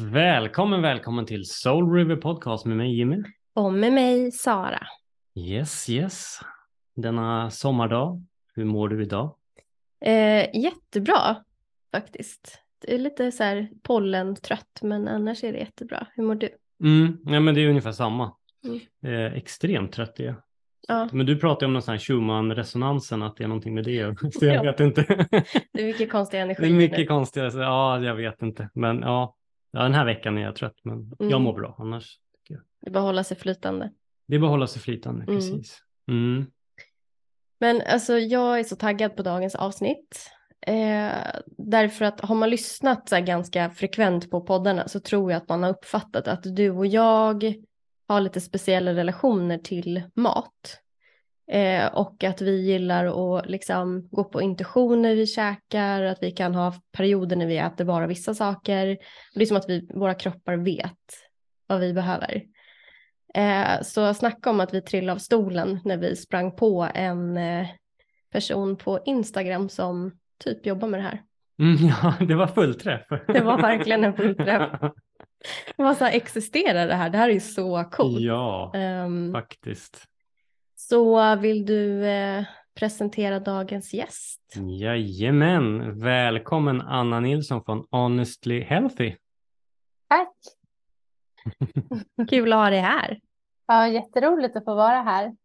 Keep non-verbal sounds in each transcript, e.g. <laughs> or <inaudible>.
Välkommen, välkommen till Soul River Podcast med mig Jimmy. Och med mig Sara. Yes, yes. Denna sommardag, hur mår du idag? Eh, jättebra faktiskt. Det är lite så här pollentrött men annars är det jättebra. Hur mår du? Mm, ja, men det är ungefär samma. Mm. Eh, extremt trött är jag. Ja, Men du pratar om sån här Schumann-resonansen, att det är någonting med det. <laughs> Så jag Ja. vet inte. det är mycket konstig energi det är nu. mycket konstigt. Ja, jag vet inte. Men ja, ja den här veckan är jag trött. Men jag Mm. mår bra annars. Det är bara att hålla sig flytande. Det är bara att hålla sig flytande, Mm. precis. Mm. Men alltså jag är så taggad på dagens avsnitt. Eh, därför att har man lyssnat så ganska frekvent på poddarna så tror jag att man har uppfattat att du och jag har lite speciella relationer till mat. Eh, och att vi gillar att liksom gå på intuition när vi käkar, att vi kan ha perioder när vi äter bara vissa saker. Det är som att vi, våra kroppar vet vad vi behöver. Eh, så snacka om att vi trillade av stolen när vi sprang på en eh, person på Instagram som typ jobbar med det här. Mm, <laughs> ja, det var fullträff. <laughs> Det var verkligen en fullträff. <laughs> Det var så här, existerar det här? Det här är ju så coolt. ja, Ehm, faktiskt. Så vill du eh, presentera dagens gäst? Jajamän, välkommen Anna Nilsson från Honestly Healthy. Tack! <laughs> Kul att ha dig här. Ja, jätteroligt att få vara här.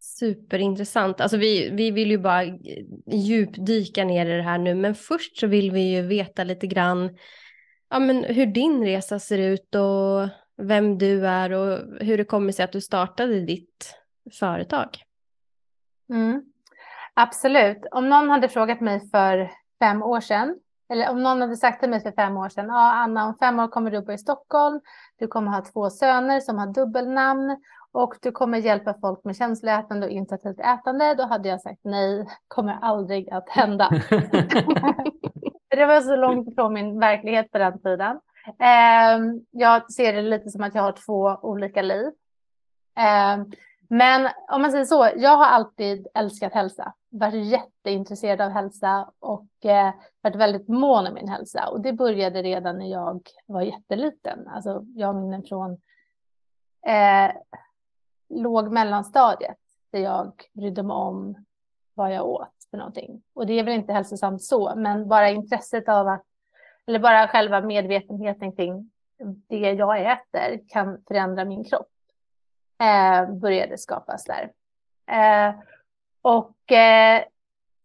Superintressant. Alltså vi, vi vill ju bara djupdyka ner i det här nu, men först så vill vi ju veta lite grann ja, men hur din resa ser ut och vem du är och hur det kommer sig att du startade ditt företag. Mm. Absolut. Om någon hade frågat mig för fem år sedan, eller om någon hade sagt till mig för fem år sedan, ja Anna, om fem år kommer du bo i Stockholm, du kommer ha två söner som har dubbelnamn och du kommer hjälpa folk med känsloätande och intuitivt ätande, då hade jag sagt nej, kommer aldrig att hända. <laughs> <laughs> det var så långt ifrån min verklighet på den tiden. Ehm, jag ser det lite som att jag har två olika liv. Ehm, men om man säger så, jag har alltid älskat hälsa, varit jätteintresserad av hälsa och eh, varit väldigt mån om min hälsa. Och det började redan när jag var jätteliten. Alltså jag har minnen från eh, låg mellanstadiet där jag brydde mig om vad jag åt för någonting. Och det är väl inte hälsosamt så, men bara intresset av att, eller bara själva medvetenheten kring det jag äter kan förändra min kropp eh, började skapas där. Eh, och eh,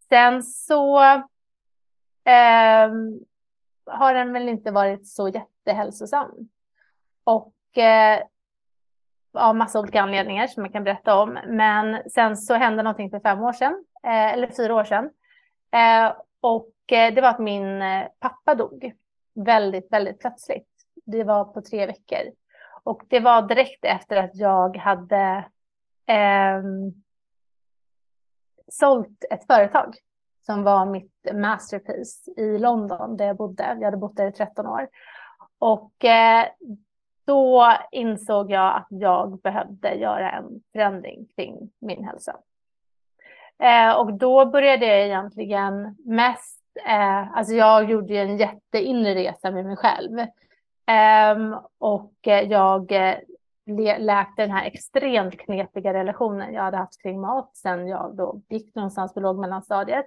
sen så eh, har den väl inte varit så jättehälsosam. Och eh, av massa olika anledningar som jag kan berätta om. Men sen så hände någonting för fem år sedan, eh, eller fyra år sedan. Eh, och Eh, det var att min eh, pappa dog väldigt, väldigt plötsligt. Det var på tre veckor. Och det var direkt efter att jag hade eh, sålt ett företag som var mitt masterpiece i London där jag bodde. Jag hade bott där i 13 år. Och eh, då insåg jag att jag behövde göra en förändring kring min hälsa. Eh, och då började jag egentligen mest, eh, alltså jag gjorde ju en jätteinre resa med mig själv. Ehm, och eh, jag eh, läkte den här extremt knepiga relationen jag hade haft kring mat sen jag då gick någonstans på lågmellanstadiet.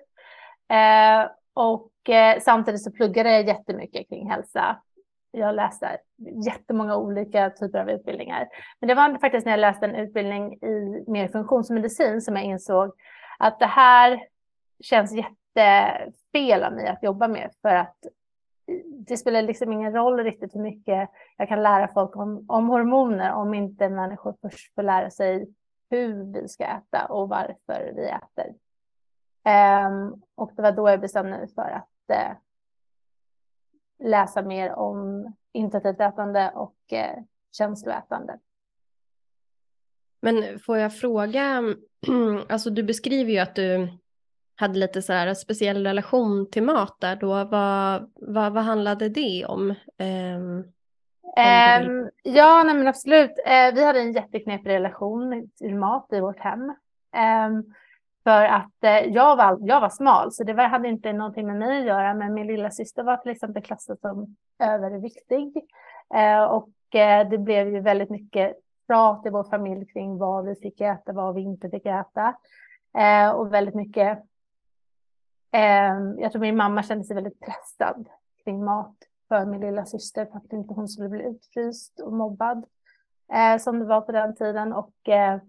Eh, och eh, samtidigt så pluggade jag jättemycket kring hälsa. Jag läste jättemånga olika typer av utbildningar. Men det var faktiskt när jag läste en utbildning i mer funktionsmedicin som jag insåg att det här känns jättefel av mig att jobba med för att det spelar liksom ingen roll riktigt hur mycket jag kan lära folk om, om hormoner om inte människor först får lära sig hur vi ska äta och varför vi äter. Um, och det var då jag bestämde mig för att uh, läsa mer om intuitivt ätande och uh, känsloätande. Men får jag fråga, <clears throat> alltså du beskriver ju att du hade lite så här speciell relation till mat där då. Vad, vad, vad handlade det om? Um, Um, ja, nej men absolut. Uh, vi hade en jätteknepig relation till mat i vårt hem. Um, För att uh, jag, var, jag var smal, så det var, hade inte någonting med mig att göra. Men min lilla syster var till exempel klassad som överviktig. Uh, och det blev ju väldigt mycket prat i vår familj kring vad vi fick äta, vad vi inte fick äta. Och väldigt mycket, Ehm, jag tror min mamma kände sig väldigt pressad kring mat för min lilla syster för att inte hon skulle bli utfryst och mobbad eh, som det var på den tiden. Och eh,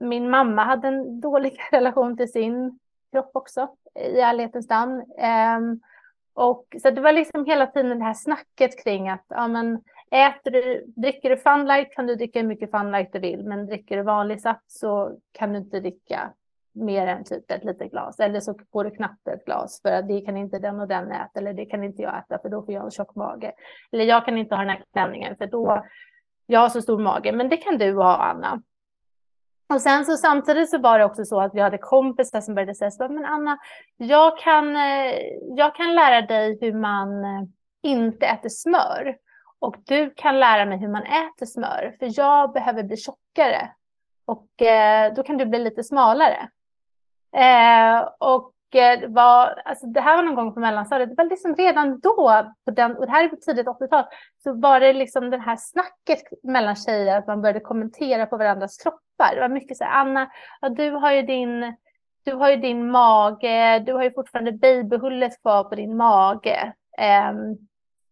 min mamma hade en dålig <laughs> relation till sin kropp också i ärlighetens namn. Ehm, och så det var liksom hela tiden det här snacket kring att ja, men, äter du, dricker du Funlight kan du dricka hur mycket Funlight du vill, men dricker du vanlig saft så kan du inte dricka mer än typ ett litet glas. Eller så får du knappt ett glas för att det kan inte den och den äta eller det kan inte jag äta för då får jag en tjock mage. Eller jag kan inte ha den här klänningen för då jag har så stor mage, men det kan du ha Anna. Och sen så samtidigt så var det också så att vi hade kompisar som började säga så men Anna, jag kan, eh, jag kan lära dig hur man eh, inte äter smör. Och du kan lära mig hur man äter smör, för jag behöver bli tjockare. Och eh, då kan du bli lite smalare. Eh, och eh, det, var, alltså det här var någon gång på mellanstadiet, det var liksom redan då, på den, och det här är på tidigt 80-tal, så var det liksom det här snacket mellan tjejer, att man började kommentera på varandras kroppar. Det var mycket så här, Anna, ja, du har ju din du har ju din mage, du har ju fortfarande babyhullet kvar på din mage. Um,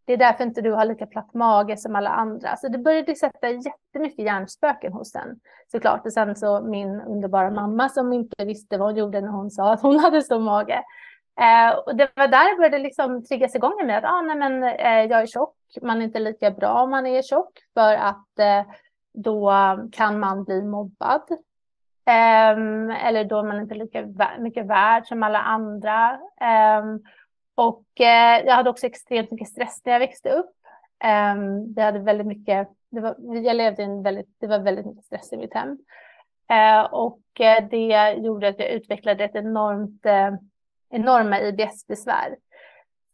det är därför inte du har lika platt mage som alla andra. Så det började sätta jättemycket hjärnspöken hos den såklart. Och sen så min underbara mamma som inte visste vad hon gjorde när hon sa att hon <laughs> hade stor mage. Eh, och det var där det började liksom triggas igång med att ah, nej, men, eh, jag är tjock. Man är inte lika bra om man är tjock för att eh, då kan man bli mobbad. Ehm, eller då är man inte lika mycket värd som alla andra. Ehm, och eh, jag hade också extremt mycket stress när jag växte upp. Ehm, um, det hade väldigt mycket, det var, jag levde i en väldigt, det var väldigt mycket stress i mitt hem. Eh, och eh, det gjorde att jag utvecklade ett enormt, eh, enorma IBS-besvär.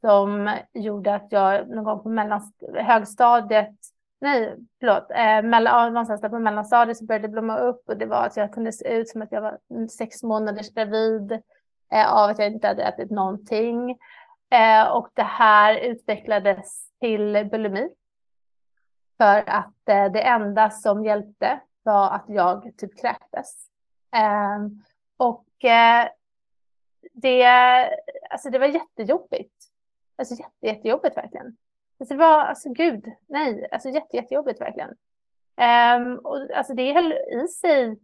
Som gjorde att jag någon gång på mellan, högstadiet, nej förlåt, eh, mellan, någonstans där på mellanstadiet så började det blomma upp och det var att jag kunde se ut som att jag var sex månaders gravid eh, av att jag inte hade ätit någonting. Eh, och det här utvecklades till bulimi. För att eh, det enda som hjälpte var att jag typ kräktes. Ehm, eh, och det, alltså det var jättejobbigt. Alltså jätte, jättejobbigt verkligen. Alltså det var, alltså gud, nej, alltså jätte, jättejobbigt verkligen. Um, och alltså det höll i sig,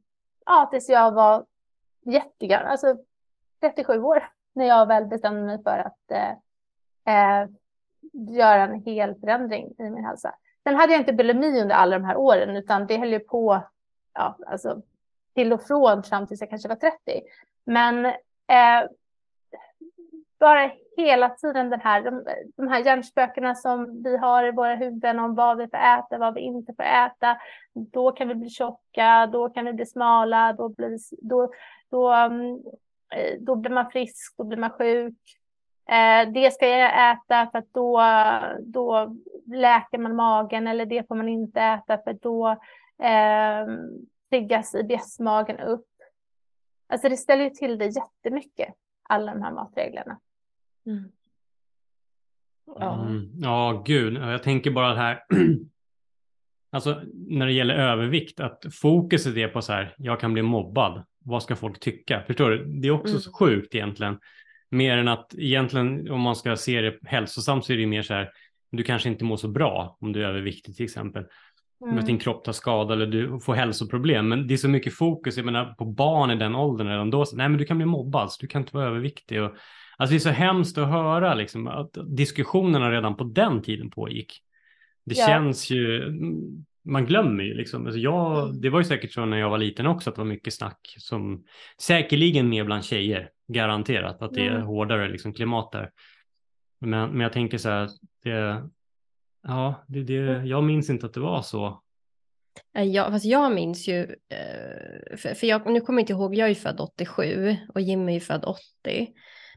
ja, tills jag var jättegammal, alltså 37 år när jag väl bestämde mig för att eh, eh, göra en hel förändring i min hälsa. Sen hade jag inte bulimi under alla de här åren, utan det höll ju på ja, alltså, till och från fram tills jag kanske var 30. Men eh, bara hela tiden den här, de, de här hjärnspökena som vi har i våra huvuden om vad vi får äta, vad vi inte får äta. Då kan vi bli tjocka, då kan vi bli smala, då blir, då, då, um, då blir man frisk, då blir man sjuk. Eh, det ska jag äta för att då, då läker man magen eller det får man inte äta för då eh, triggas IBS-magen upp. Alltså det ställer ju till det jättemycket, alla de här matreglerna. Mm. Ja. Mm. ja, gud. Jag tänker bara här. <clears throat> alltså när det gäller övervikt, att fokuset är på så här, jag kan bli mobbad vad ska folk tycka? Förstår du? Det är också mm. så sjukt egentligen. Mer än att egentligen om man ska se det hälsosamt så är det mer så här, du kanske inte mår så bra om du är överviktig till exempel. Mm. Att din kropp tar skada eller du får hälsoproblem. Men det är så mycket fokus, jag menar på barn i den åldern redan då, så, nej men du kan bli mobbad, så du kan inte vara överviktig. Och, alltså det är så hemskt att höra liksom, att diskussionerna redan på den tiden pågick. Det ja. känns ju, man glömmer ju liksom. Alltså jag, mm. det var ju säkert så när jag var liten också att det var mycket snack som säkerligen mer bland tjejer, garanterat att det är mm. hårdare liksom, klimat där. Men, men jag tänker så här, det, ja, det, det, mm. jag minns inte att det var så. Ja, fast jag minns ju, eh, för, för jag, nu kommer jag inte ihåg, jag är ju född 87 och Jimmy är född 80.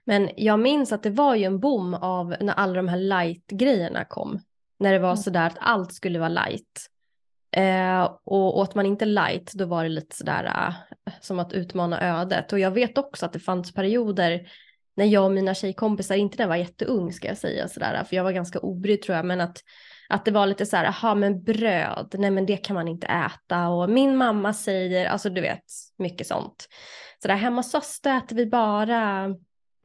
Men jag minns att det var ju en boom av när alla de här light-grejerna kom. När det var sådär att allt skulle vara light. Eh, och åt man inte light då var det lite sådär eh, som att utmana ödet. Och jag vet också att det fanns perioder när jag och mina tjejkompisar, inte när jag var jätteung ska jag säga sådär, för jag var ganska obrydd tror jag, men att, att det var lite så här, aha men bröd, nej men det kan man inte äta och min mamma säger, alltså du vet, mycket sånt. Så där hemma hos oss äter vi bara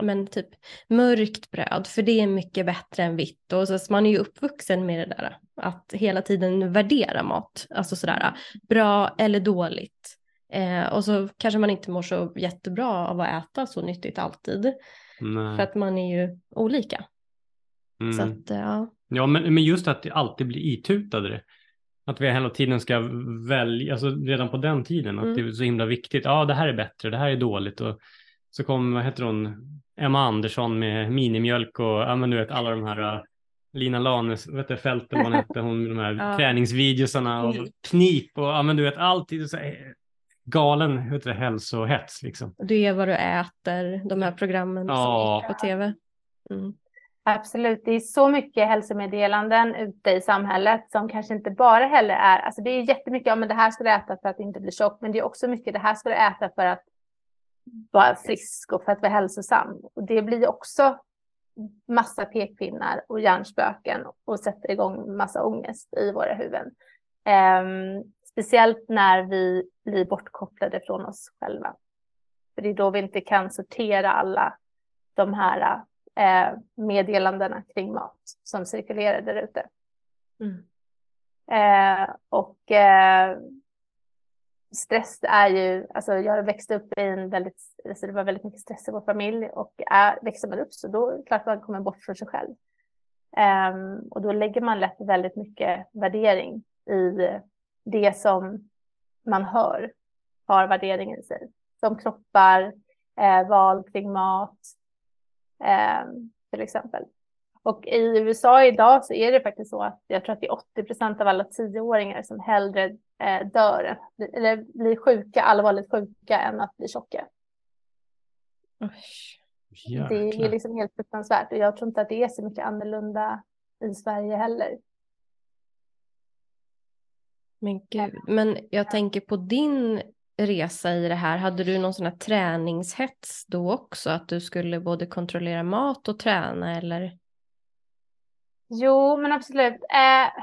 men typ mörkt bröd, för det är mycket bättre än vitt. Och så, man är ju uppvuxen med det där, att hela tiden värdera mat, alltså sådär bra eller dåligt. Eh, och så kanske man inte mår så jättebra av att äta så nyttigt alltid. Nej. För att man är ju olika. Mm. Så att, ja. Ja, men, men just att det alltid blir itutade. Att vi hela tiden ska välja, alltså redan på den tiden, att mm. det är så himla viktigt. Ja, det här är bättre, det här är dåligt. Och så kom, vad heter hon, Emma Andersson med minimjölk och ja, men du vet alla de här uh, Lina Lanes, vet du, Fälten, vad hette hon, med de här <laughs> ja. träningsvideosarna och mm. knip och ja, men du vet alltid så här, galen vet du, hälsohets liksom. Du är vad du äter, de här programmen ja. på tv. Mm. Absolut, det är så mycket hälsomeddelanden ute i samhället som kanske inte bara heller är, alltså det är jättemycket, ja men det här ska du äta för att inte bli tjock, men det är också mycket det här ska du äta för att vara frisk och för att vara hälsosam. Och det blir också massa pekpinnar och hjärnspöken och sätter igång massa ångest i våra huvuden. Um, speciellt när vi blir bortkopplade från oss själva. För det är då vi inte kan sortera alla de här eh, meddelandena kring mat som cirkulerar där ute. Mm. Eh, och eh, stress är ju, alltså jag växte upp i en väldigt, alltså det var väldigt mycket stress i vår familj och är, växer man upp så då är det klart man kommer bort från sig själv. Um, och då lägger man lätt väldigt mycket värdering i det som man hör har värdering i sig. Som kroppar, eh, val kring mat eh, till exempel. Och i USA idag så är det faktiskt så att jag tror att det är 80 procent av alla tioåringar som hellre eh, dör eller blir sjuka, allvarligt sjuka än att bli tjocka. Det är liksom helt fruktansvärt och jag tror inte att det är så mycket annorlunda i Sverige heller. Men gud, men jag tänker på din resa i det här, hade du någon sån här träningshets då också? Att du skulle både kontrollera mat och träna eller? Jo, men absolut. Eh,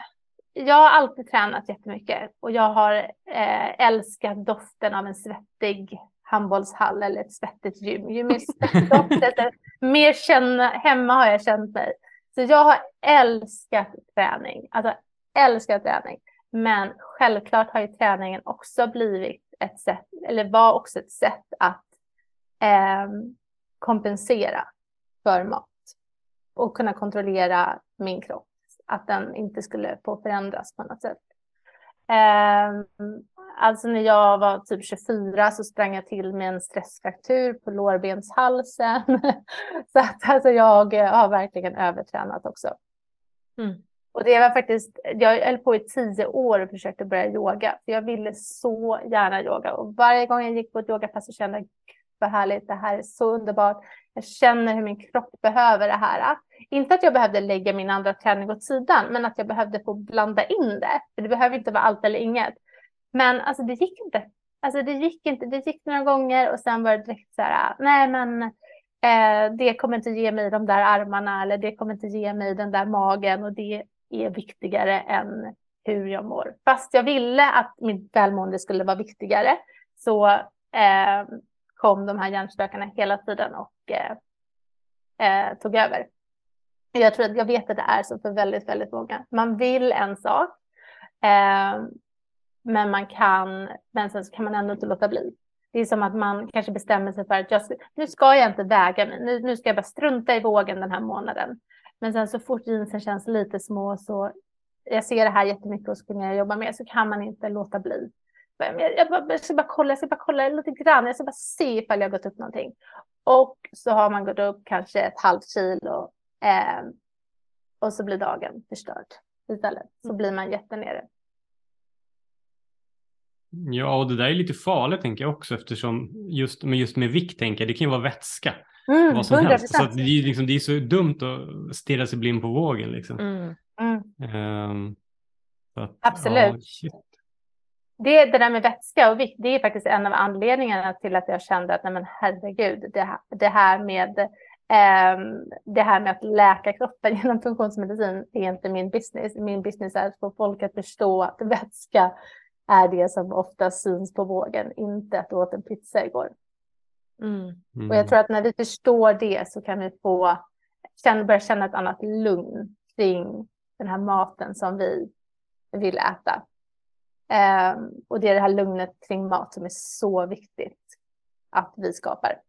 jag har alltid tränat jättemycket och jag har eh, älskat doften av en svettig handbollshall eller ett svettigt gym. Ju mer svettigt <laughs> mer känna, hemma har jag känt mig. Så jag har älskat träning, alltså älskat träning. Men självklart har ju träningen också blivit ett sätt, eller var också ett sätt att eh, kompensera för mat och kunna kontrollera min kropp, att den inte skulle få förändras på något sätt. Eh, alltså när jag var typ 24 så sprang jag till med en stressfraktur på lårbenshalsen. <laughs> så att alltså jag har verkligen övertränat också. Mm. Och det var faktiskt, jag höll på i tio år och försökte börja yoga. För jag ville så gärna yoga. Och varje gång jag gick på ett yogapass så kände jag, vad härligt, det här är så underbart. Jag känner hur min kropp behöver det här. Inte att jag behövde lägga min andra träning åt sidan, men att jag behövde få blanda in det. För det behöver inte vara allt eller inget. Men alltså det gick inte. Alltså det gick inte. Det gick några gånger och sen var det direkt så här, nej men eh, det kommer inte ge mig de där armarna eller det kommer inte ge mig den där magen och det är viktigare än hur jag mår. Fast jag ville att mitt välmående skulle vara viktigare så eh, kom de här hjärnspökena hela tiden och eh, eh, tog över. Jag tror att jag vet att det är så för väldigt, väldigt många. Man vill en sak, eh, men man kan, men sen kan man ändå inte låta bli. Det är som att man kanske bestämmer sig för att jag, nu ska jag inte väga mig, nu, nu ska jag bara strunta i vågen den här månaden. Men sen så fort jeansen känns lite små så jag ser det här jättemycket och skulle jag jobba med så kan man inte låta bli. Jag, jag, jag ska bara kolla, jag ska bara kolla lite grann, jag ska bara se ifall jag har gått upp någonting. Och så har man gått upp kanske ett halvt kilo eh, och så blir dagen förstörd istället. Så mm. blir man jättenere. Ja, och det där är lite farligt tänker jag också eftersom just med, just med vikt tänker jag, det kan ju vara vätska. Mm, vad som 100%. helst. Så det, är liksom, det är så dumt att stirra sig blind på vågen. Liksom. Mm. Mm. Um, att, Absolut. Ja, det, det där med vätska och vikt, det är faktiskt en av anledningarna till att jag kände att nej men herregud, det, här, det här med eh, det här med att läka kroppen <laughs> genom funktionsmedicin är inte min business. Min business är att få folk att förstå att vätska är det som ofta syns på vågen, inte att du åt en pizza igår. Mm. Mm. Och jag tror att när vi förstår det så kan vi få känna, börja känna ett annat lugn kring den här maten som vi vill äta. Um, och det är det här lugnet kring mat som är så viktigt att vi skapar.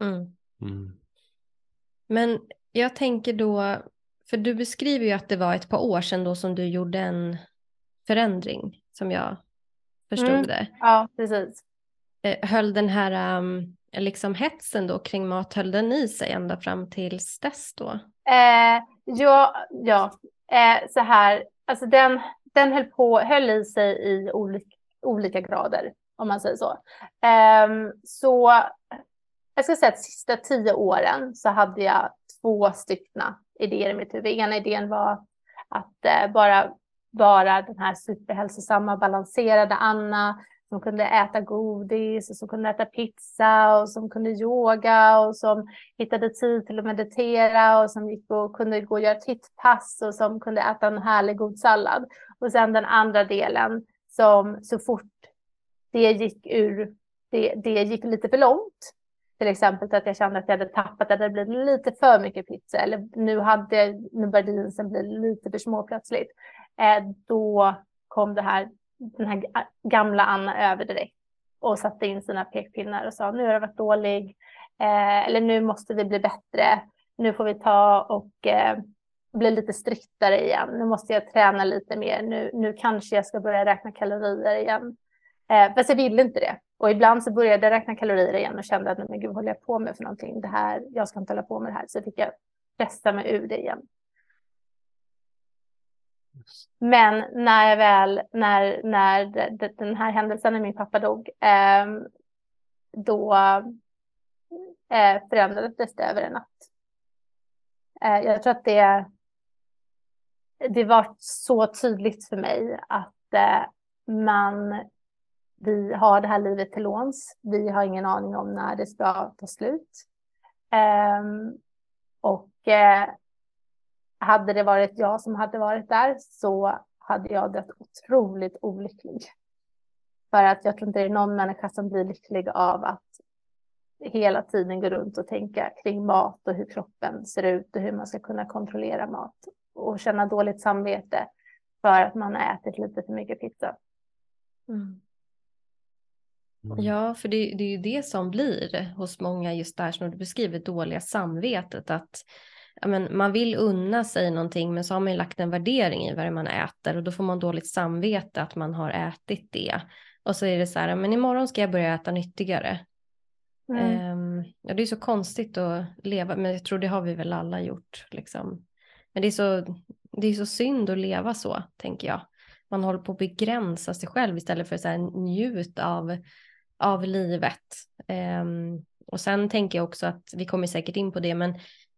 Mm. Mm. Men jag tänker då, för du beskriver ju att det var ett par år sedan då som du gjorde en förändring som jag förstod mm. det. Ja, precis. Eh, höll den här um, liksom hetsen då kring mat, höll den i sig ända fram tills dess då? Eh, ja, ja. Eh, så här, alltså den, den höll, på, höll i sig i olika, olika grader, om man säger så. Ehm, så jag ska säga att sista tio åren så hade jag två styckna idéer i mitt huvud. Ena idén var att eh, bara vara den här superhälsosamma, balanserade Anna som kunde äta godis och som kunde äta pizza och som kunde yoga och som hittade tid till att meditera och som gick och kunde gå och göra tittpass och som kunde äta en härlig god sallad. Och sen den andra delen som så fort det gick ur, det, det gick lite för långt. Till exempel att jag kände att jag hade tappat, att det hade blivit lite för mycket pizza eller nu, hade, nu började jeansen bli lite för små plötsligt. Eh, då kom det här den här gamla Anna över direkt och satte in sina pekpinnar och sa nu har det varit dålig eh, eller nu måste vi bli bättre. Nu får vi ta och eh, bli lite striktare igen. Nu måste jag träna lite mer. Nu, nu kanske jag ska börja räkna kalorier igen. Eh, fast jag ville inte det. Och ibland så började jag räkna kalorier igen och kände att men gud, vad håller jag på med för någonting? Det här, jag ska inte hålla på med det här. Så fick jag pressa mig ur det igen. Men när jag väl, när, när den här händelsen när min pappa dog, eh, då eh, förändrades det över en natt. Eh, jag tror att det, det var så tydligt för mig att eh, man, vi har det här livet till låns. Vi har ingen aning om när det ska ta slut. Ehm, och eh, hade det varit jag som hade varit där så hade jag dött otroligt olycklig. För att jag tror inte det är någon människa som blir lycklig av att hela tiden gå runt och tänka kring mat och hur kroppen ser ut och hur man ska kunna kontrollera mat och känna dåligt samvete för att man har ätit lite för mycket pizza. Mm. Mm. Ja, för det, det, är ju det som blir hos många just där som du beskriver dåliga samvetet att men, man vill unna sig någonting men så har man ju lagt en värdering i vad man äter och då får man dåligt samvete att man har ätit det. Och så är det så här, men imorgon ska jag börja äta nyttigare. Mm. Um, ja, det är så konstigt att leva, men jag tror det har vi väl alla gjort. Liksom. Men det är, så, det är så synd att leva så, tänker jag. Man håller på att begränsa sig själv istället för att njut av, av livet. Um, och sen tänker jag också att, vi kommer säkert in på det, men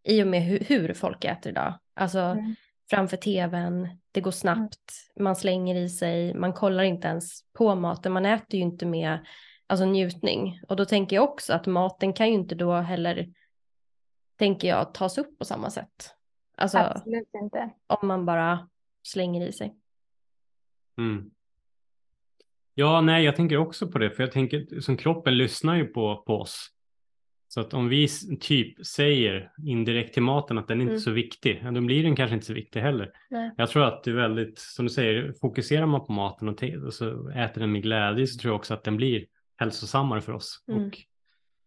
i och med hur, hur folk äter idag. Alltså mm. framför tvn, det går snabbt, mm. man slänger i sig, man kollar inte ens på maten, man äter ju inte med alltså, njutning. Och då tänker jag också att maten kan ju inte då heller, tänker jag, tas upp på samma sätt. Alltså, Absolut inte. Om man bara slänger i sig. Mm. Ja, nej, jag tänker också på det, för jag tänker som kroppen lyssnar ju på, på oss. Så att om vi typ säger indirekt till maten att den inte är mm. så viktig, då blir den kanske inte så viktig heller. Nej. Jag tror att det är väldigt, som du säger, fokuserar man på maten och, och så äter den med glädje så tror jag också att den blir hälsosammare för oss. Mm. Och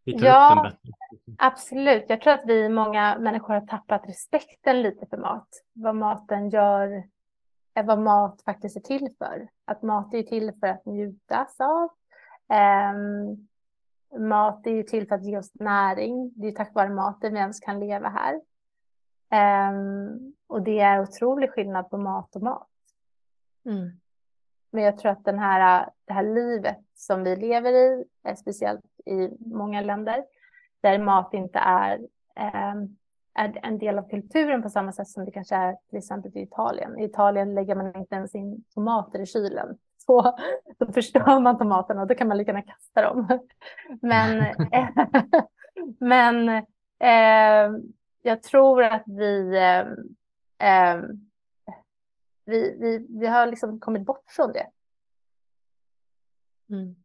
vi tar ja, upp den bättre. absolut. Jag tror att vi många människor har tappat respekten lite för mat. Vad maten gör, vad mat faktiskt är till för. Att mat är till för att njutas av. Um, Mat är ju till för att ge oss näring. Det är tack vare maten vi ens kan leva här. Um, och det är otrolig skillnad på mat och mat. Mm. Men jag tror att den här, det här livet som vi lever i, speciellt i många länder, där mat inte är, um, är en del av kulturen på samma sätt som det kanske är till exempel i Italien. I Italien lägger man inte ens in tomater i kylen. Så då förstör man tomaterna och då kan man lika gärna kasta dem. Men, <laughs> men eh, jag tror att vi, eh, eh, vi, vi, vi har liksom kommit bort från det. Mm.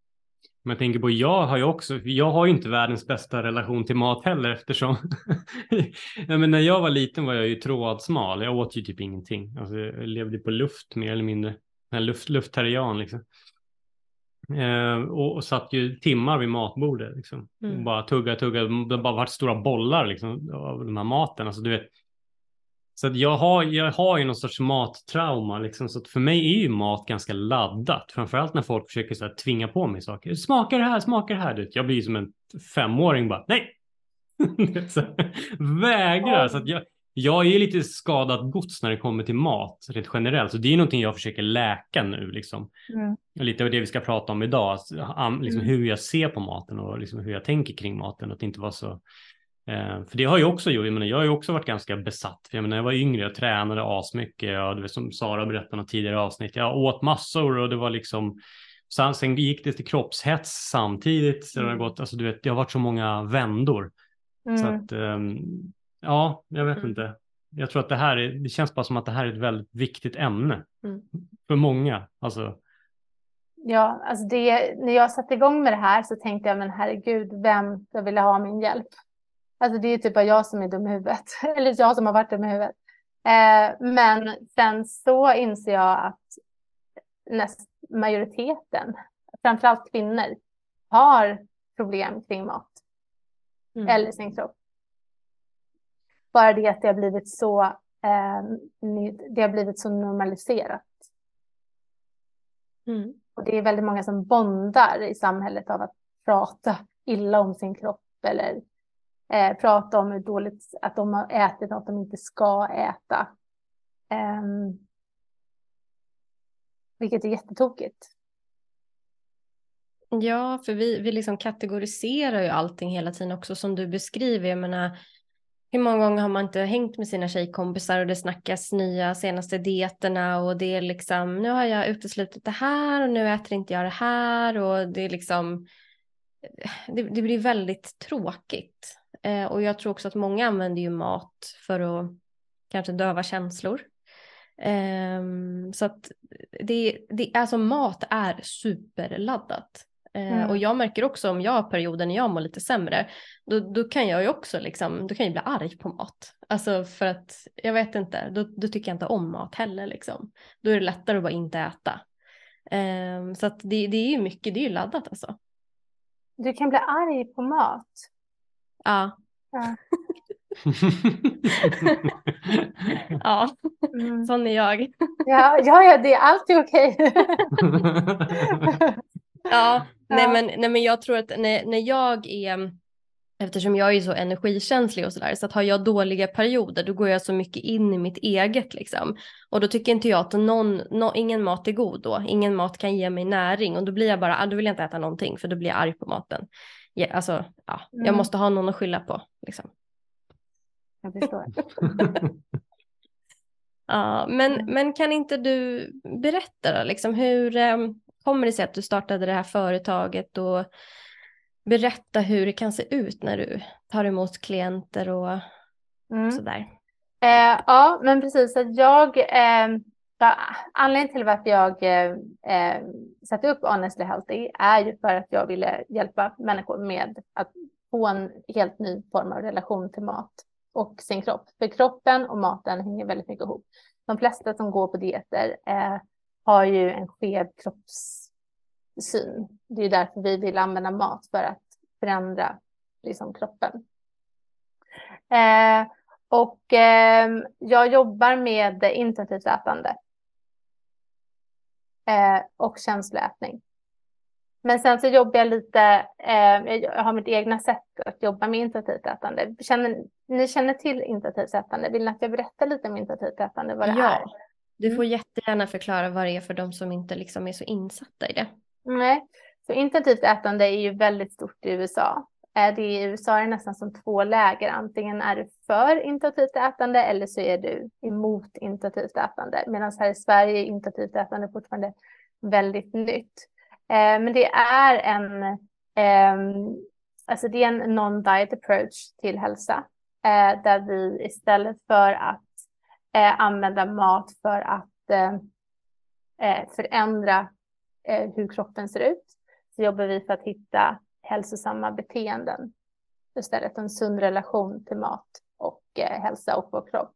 Men jag tänker på, jag har ju också, jag har ju inte världens bästa relation till mat heller eftersom, <laughs> ja, men när jag var liten var jag ju trådsmal, jag åt ju typ ingenting. Alltså, jag levde på luft mer eller mindre, luft, lufttarian liksom. Eh, och, och satt ju timmar vid matbordet liksom. Mm. Och bara tugga, tugga, det bara varit stora bollar liksom av den här maten. Alltså du vet, så att jag, har, jag har ju någon sorts mattrauma, liksom, så att för mig är ju mat ganska laddat. Framförallt när folk försöker så här, tvinga på mig saker. Smaka det här, smaka det här. Jag blir som en femåring bara, nej! <laughs> så, vägrar. Så att jag, jag är lite skadat gods när det kommer till mat rent generellt. Så det är någonting jag försöker läka nu. Liksom. Mm. Lite av det vi ska prata om idag. Liksom, mm. Hur jag ser på maten och liksom, hur jag tänker kring maten. Att inte vara så Eh, för det har jag också gjort. Jag, menar, jag har ju också varit ganska besatt. För jag menar, jag var yngre, jag tränade asmycket. Jag, det som Sara berättade i tidigare avsnitt. Jag åt massor och det var liksom Sen, sen gick det till kroppshets samtidigt. Mm. det, har gått, alltså, du vet, det har varit så många vändor. Mm. Så att, um, ja, jag vet mm. inte. Jag tror att det här är, det känns bara som att det här är ett väldigt viktigt ämne mm. för många. Alltså. Ja, alltså det, när jag satte igång med det här så tänkte jag, men herregud, vem jag ville ha min hjälp? Alltså det är typ bara jag som är dum i huvudet, <laughs> eller jag som har varit dum i huvudet. Eh, men sen så inser jag att näst, majoriteten, framförallt kvinnor, har problem kring mat mm. eller sin kropp. Bara det att det har blivit så, eh, det har blivit så normaliserat. Mm. Och det är väldigt många som bondar i samhället av att prata illa om sin kropp eller eh, prata om hur dåligt att de har ätit något de inte ska äta. Eh, vilket är jättetokigt. Ja, för vi, vi liksom kategoriserar ju allting hela tiden också som du beskriver. Jag menar, hur många gånger har man inte hängt med sina tjejkompisar och det snackas nya senaste dieterna och det är liksom nu har jag uteslutit det här och nu äter inte jag det här och det är liksom det, det blir väldigt tråkigt. Eh, och jag tror också att många använder ju mat för att kanske döva känslor. Eh, så att det, det, alltså mat är superladdat. Eh, mm. Och jag märker också om jag har perioder när jag mår lite sämre, då, då kan jag ju också liksom, då kan jag bli arg på mat. Alltså för att, jag vet inte, då, då tycker jag inte om mat heller liksom. Då är det lättare att bara inte äta. Um, så att det, det är ju mycket, det är ju laddat alltså. Du kan bli arg på mat? Ja. Ja, <laughs> ja. Mm. sån är jag. ja, ja, ja, det är alltid okej. <laughs> ja, nej men, nej men jag tror att när, när jag är, eftersom jag är så energikänslig och sådär, så att har jag dåliga perioder då går jag så mycket in i mitt eget liksom. Och då tycker inte jag att någon, no, ingen mat är god då, ingen mat kan ge mig näring och då blir jag bara, ah, då vill jag inte äta någonting för då blir jag arg på maten ja, alltså, ja, mm. jag måste ha någon att skylla på. Liksom. Jag förstår. <laughs> ja, men, mm. men kan inte du berätta då, liksom, hur um, kommer det sig att du startade det här företaget och berätta hur det kan se ut när du tar emot klienter och mm. sådär. Eh, ja, men precis. Att jag eh, anledningen till varför jag eh, eh, satte upp Honestly Healthy är ju för att jag ville hjälpa människor med att få en helt ny form av relation till mat och sin kropp. För kroppen och maten hänger väldigt mycket ihop. De flesta som går på dieter eh, har ju en skev kroppssyn. Det är därför vi vill använda mat för att förändra liksom, kroppen. Eh, och eh, jag jobbar med intuitivt ätande eh, och känsloätning. Men sen så jobbar jag lite, eh, jag har mitt egna sätt att jobba med intuitivt ätande. Känner, ni känner till intuitivt ätande? Vill ni att jag berättar lite om intuitivt ätande, vad det ja. är? Du mm. får jättegärna förklara vad det är för de som inte liksom är så insatta i det. Nej, så intuitivt ätande är ju väldigt stort i USA. Det I USA är det nästan som två läger. Antingen är du för intuitivt ätande eller så är du emot intuitivt ätande. Medan här i Sverige är intuitivt ätande fortfarande väldigt nytt. Eh, men det är en, eh, alltså det är en non-diet approach till hälsa. Eh, där vi istället för att eh, använda mat för att eh, eh, förändra eh, hur kroppen ser ut så jobbar vi för att hitta hälsosamma beteenden. Istället en sund relation till mat och eh, hälsa och vår kropp.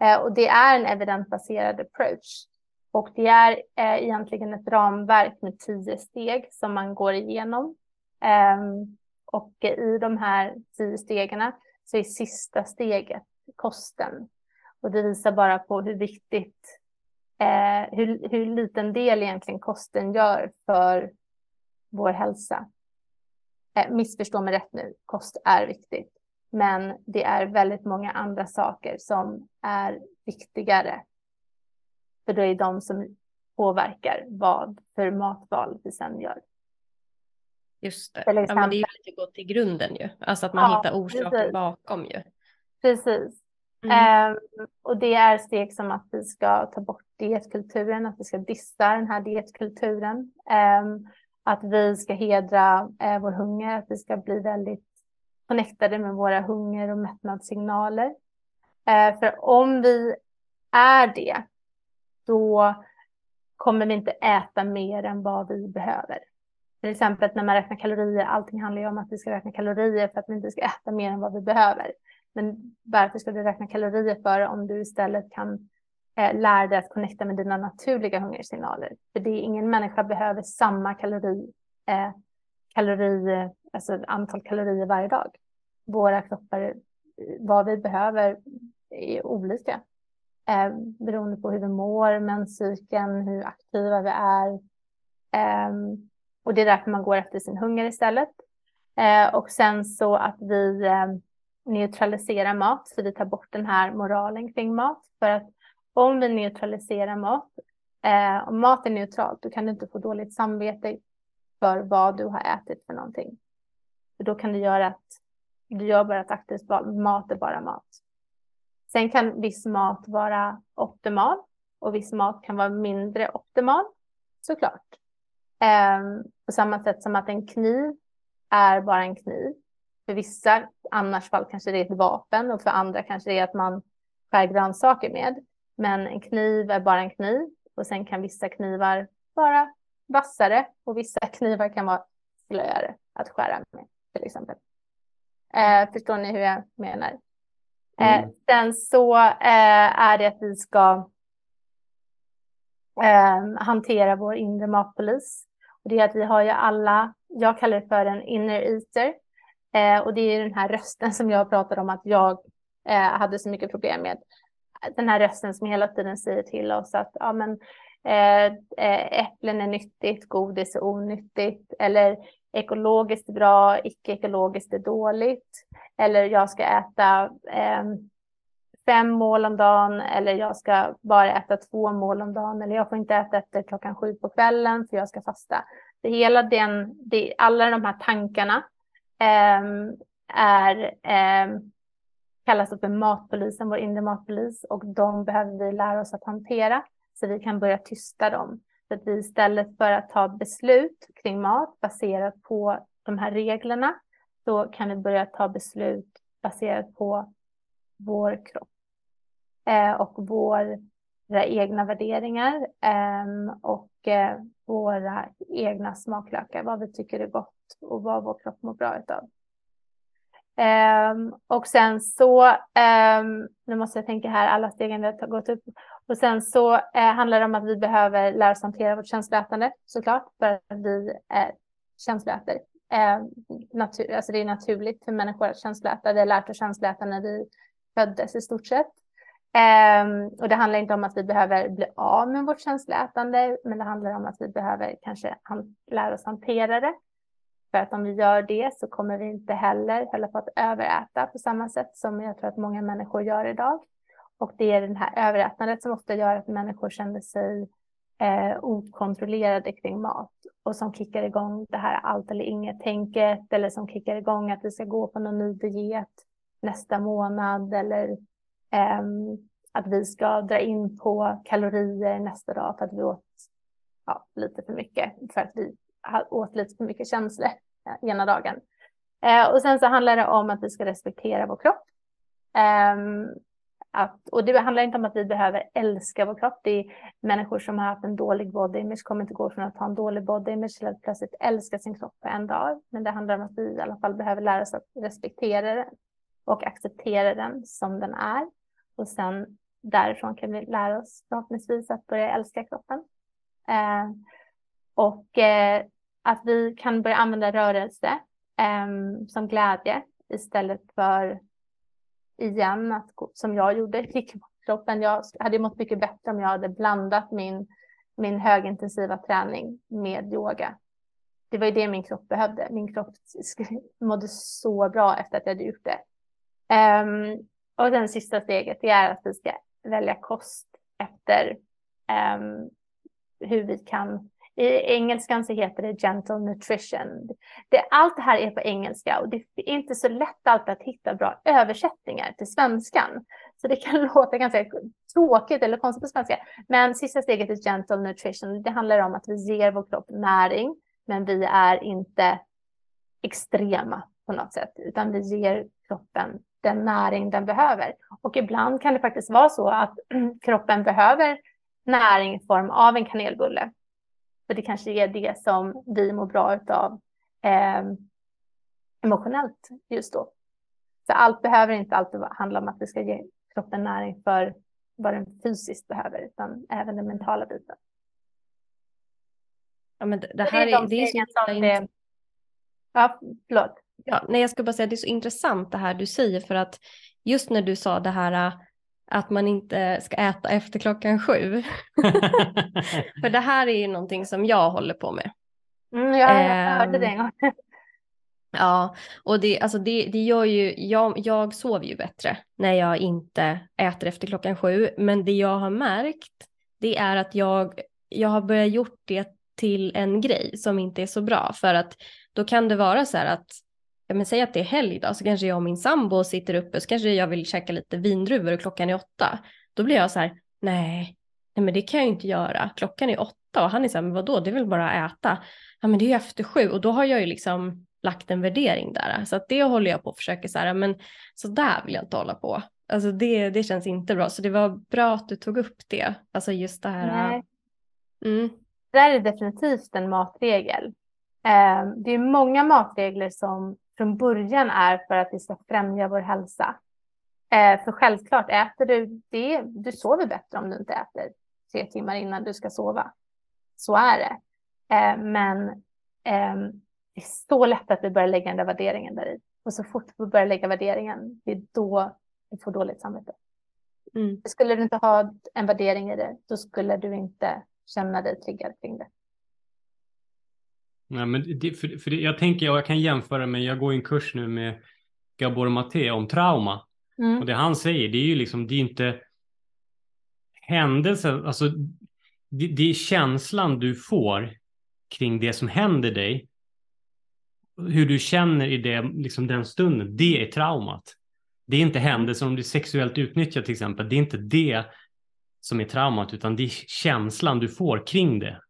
Eh, och det är en evidensbaserad approach. Och det är eh, egentligen ett ramverk med tio steg som man går igenom. Ehm, och i de här tio stegen så är sista steget kosten. Och det visar bara på hur viktigt, eh, hur, hur liten del egentligen kosten gör för vår hälsa. Eh, missförstå mig rätt nu, kost är viktigt. Men det är väldigt många andra saker som är viktigare. För det är de som påverkar vad för matval vi sen gör. Just det. Ja, men det är ju lite gå till grunden ju. Alltså att man ja, hittar orsaker precis. bakom ju. Precis. Mm. Eh, och det är steg som att vi ska ta bort dietkulturen, att vi ska dissa den här dietkulturen. Eh, att vi ska hedra eh, vår hunger, att vi ska bli väldigt connectade med våra hunger och mättnadssignaler. Eh, för om vi är det, då kommer vi inte äta mer än vad vi behöver. Till exempel när man räknar kalorier, allting handlar ju om att vi ska räkna kalorier för att vi inte ska äta mer än vad vi behöver. Men varför ska du räkna kalorier för om du istället kan eh, lära dig att connecta med dina naturliga hungersignaler. För det är ingen människa behöver samma kalori, eh, kalori, alltså antal kalorier varje dag. Våra kroppar, eh, vad vi behöver är olika. Eh, beroende på hur vi mår, menscykeln, hur aktiva vi är. Eh, och det är därför man går efter sin hunger istället. Eh, och sen så att vi ehm, neutralisera mat, så vi tar bort den här moralen kring mat. För att om vi neutraliserar mat, eh, om mat är neutralt, då kan du inte få dåligt samvete för vad du har ätit för någonting. För då kan du göra att du gör bara ett aktivt val, mat är bara mat. Sen kan viss mat vara optimal och viss mat kan vara mindre optimal, såklart. Eh, på samma sätt som att en kniv är bara en kniv. För vissa annars fall kanske det är ett vapen och för andra kanske det är att man skär grönsaker med. Men en kniv är bara en kniv och sen kan vissa knivar vara vassare och vissa <laughs> knivar kan vara slöare att skära med till exempel. Eh, förstår ni hur jag menar? Eh, mm. sen så eh, är det att vi ska eh, hantera vår inre matpolis. Och det är att vi har ju alla, jag kallar det för en inner eater. Eh, och det är den här rösten som jag pratade om att jag eh, hade så mycket problem med den här rösten som hela tiden säger till oss att ja, men, eh, eh äpplen är nyttigt, godis är onyttigt eller ekologiskt är bra, icke-ekologiskt är dåligt. Eller jag ska äta eh, fem mål om dagen eller jag ska bara äta två mål om dagen eller jag får inte äta efter klockan sju på kvällen för jag ska fasta. Det hela den, det, alla de här tankarna Ehm, är eh, kallas för matpolisen, vår inre matpolis och de behöver vi lära oss att hantera så vi kan börja tysta dem. Så att vi istället för att ta beslut kring mat baserat på de här reglerna så kan vi börja ta beslut baserat på vår kropp eh, och våra egna värderingar ehm, och eh, våra egna smaklökar, vad vi tycker är gott och vad vår kropp mår bra utav. Um, och sen så, um, nu måste jag tänka här, alla stegen vi har gått upp. Och sen så uh, handlar det om att vi behöver lära oss hantera vårt känsloätande såklart, för att vi är känsloäter. Uh, ehm, natur, alltså det är naturligt för människor att känsloäta. Vi har lärt oss känsloäta när vi föddes i stort sett. Um, och det handlar inte om att vi behöver bli av med vårt känsloätande, men det handlar om att vi behöver kanske lära oss hantera det för att om vi gör det så kommer vi inte heller hålla på att överäta på samma sätt som jag tror att många människor gör idag. Och det är det här överätandet som ofta gör att människor känner sig eh, okontrollerade kring mat och som kickar igång det här allt eller inget-tänket eller som kickar igång att vi ska gå på någon ny diet nästa månad eller eh, att vi ska dra in på kalorier nästa dag för att vi åt ja, lite för mycket, för att vi åt lite för mycket känslor eh, ena dagen. Eh, och sen så handlar det om att vi ska respektera vår kropp. Eh, att, och det handlar inte om att vi behöver älska vår kropp. Det är människor som har haft en dålig body image kommer inte gå från att ha en dålig body image till att plötsligt älska sin kropp på en dag. Men det handlar om att vi i alla fall behöver lära oss att respektera den och acceptera den som den är. Och sen därifrån kan vi lära oss förhoppningsvis att börja älska kroppen. Eh, och eh, att vi kan börja använda rörelse eh, som glädje istället för igen, att, som jag gjorde, <laughs> klicka mot kroppen. Jag hade mått mycket bättre om jag hade blandat min, min högintensiva träning med yoga. Det var ju det min kropp behövde. Min kropp mådde så bra efter att jag hade gjort det. Um, och den sista steget det är att vi ska välja kost efter um, hur vi kan i engelskan så heter det gentle nutrition. Det, allt det här är på engelska och det är inte så lätt alltid att hitta bra översättningar till svenskan. Så det kan <laughs> låta ganska tråkigt eller konstigt på svenska. Men sista steget är gentle nutrition. Det handlar om att vi ger vår kropp näring, men vi är inte extrema på något sätt, utan vi ger kroppen den näring den behöver. Och ibland kan det faktiskt vara så att <clears throat> kroppen behöver näring i form av en kanelbulle. För det kanske är det som vi mår bra av eh, emotionellt just då. Så allt behöver inte alltid handla om att vi ska ge kroppen näring för vad den fysiskt behöver, utan även den mentala biten. Ja, men det, här det är, det är så det... Ja, förlåt. Ja, nej, jag ska bara säga att det är så intressant det här du säger för att just när du sa det här att man inte ska äta efter klockan sju. <laughs> För det här är ju någonting som jag håller på med. Mm, jag, jag hörde det en gång. Ehm, <laughs> ja, och det, alltså det, det gör ju, jag, jag sover ju bättre när jag inte äter efter klockan sju. Men det jag har märkt, det är att jag, jag har börjat gjort det till en grej som inte är så bra. För att då kan det vara så här att ja men säg att det är helg då, så kanske jag och min sambo sitter uppe, så kanske jag vill käka lite vindruvor och klockan är åtta. Då blir jag så här, nej, nej men det kan jag ju inte göra, klockan är åtta och han är så här, men vadå, det är väl bara att äta. Ja men det är ju efter sju och då har jag ju liksom lagt en värdering där. Så att det håller jag på att försöka så här, men så där vill jag inte hålla på. Alltså det, det känns inte bra, så det var bra att du tog upp det. Alltså just det här. Nej. Mm. Det där är definitivt en matregel. Eh, det är många matregler som från början är för att vi ska främja vår hälsa. Eh, för självklart, äter du det, du sover bättre om du inte äter tre timmar innan du ska sova. Så är det. Eh, men eh, det är så lätt att vi börjar lägga den där värderingen där i. Och så fort vi börjar lägga värderingen, det är då vi får dåligt samvete. Mm. Skulle du inte ha en värdering i det, då skulle du inte känna dig triggad kring det. Nej, men det, för, för det, jag tänker, jag kan jämföra med, jag går en kurs nu med Gabor Maté om trauma. Mm. Och det han säger, det är ju liksom, det är inte händelsen, alltså det, det, är känslan du får kring det som händer dig. Hur du känner i det, liksom den stunden, det är traumat. Det är inte händelsen om du är sexuellt utnyttjad till exempel, det är inte det som är traumat, utan det är känslan du får kring det.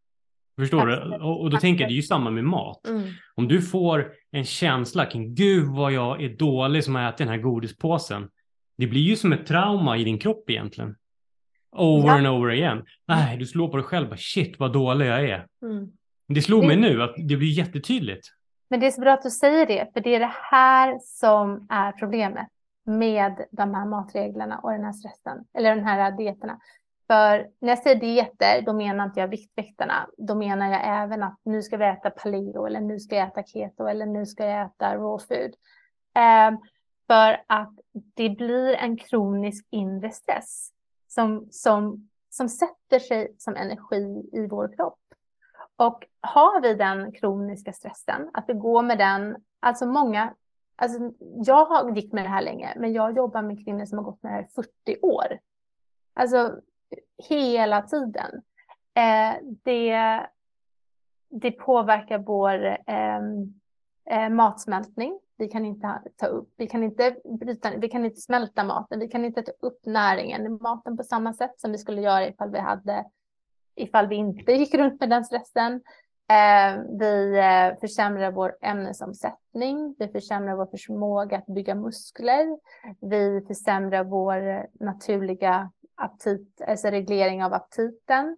Förstår du? Och, då tänker jag, det är ju samma med mat. Mm. Om du får en känsla kring, gud vad jag är dålig som har ätit den här godispåsen. Det blir ju som ett trauma i din kropp egentligen. Over ja. and over again. Nej, du slår på dig själv, shit vad dålig jag är. Mm. Det slog mig nu att det blir jättetydligt. Men det är så bra att du säger det, för det är det här som är problemet med de här matreglerna och den här stressen, eller den här dieterna. För när jag säger dieter, då menar inte jag Viktväktarna. Då menar jag även att nu ska vi äta paleo eller nu ska jag äta keto eller nu ska jag äta raw food. Eh, för att det blir en kronisk inre stress som, som, som sätter sig som energi i vår kropp. Och har vi den kroniska stressen, att vi går med den, alltså många, alltså jag har gick med det här länge, men jag jobbar med kvinnor som har gått med det här i 40 år. Alltså hela tiden. eh, det, det påverkar vår ehm, eh, matsmältning. Vi kan inte ta upp, vi kan inte bryta, vi kan inte smälta maten, vi kan inte ta upp näringen i maten på samma sätt som vi skulle göra ifall vi hade, ifall vi inte <laughs> gick runt med den stressen. Eh, vi eh, försämrar vår ämnesomsättning, vi försämrar vår förmåga att bygga muskler, vi försämrar vår eh, naturliga aptit, alltså reglering av aptiten.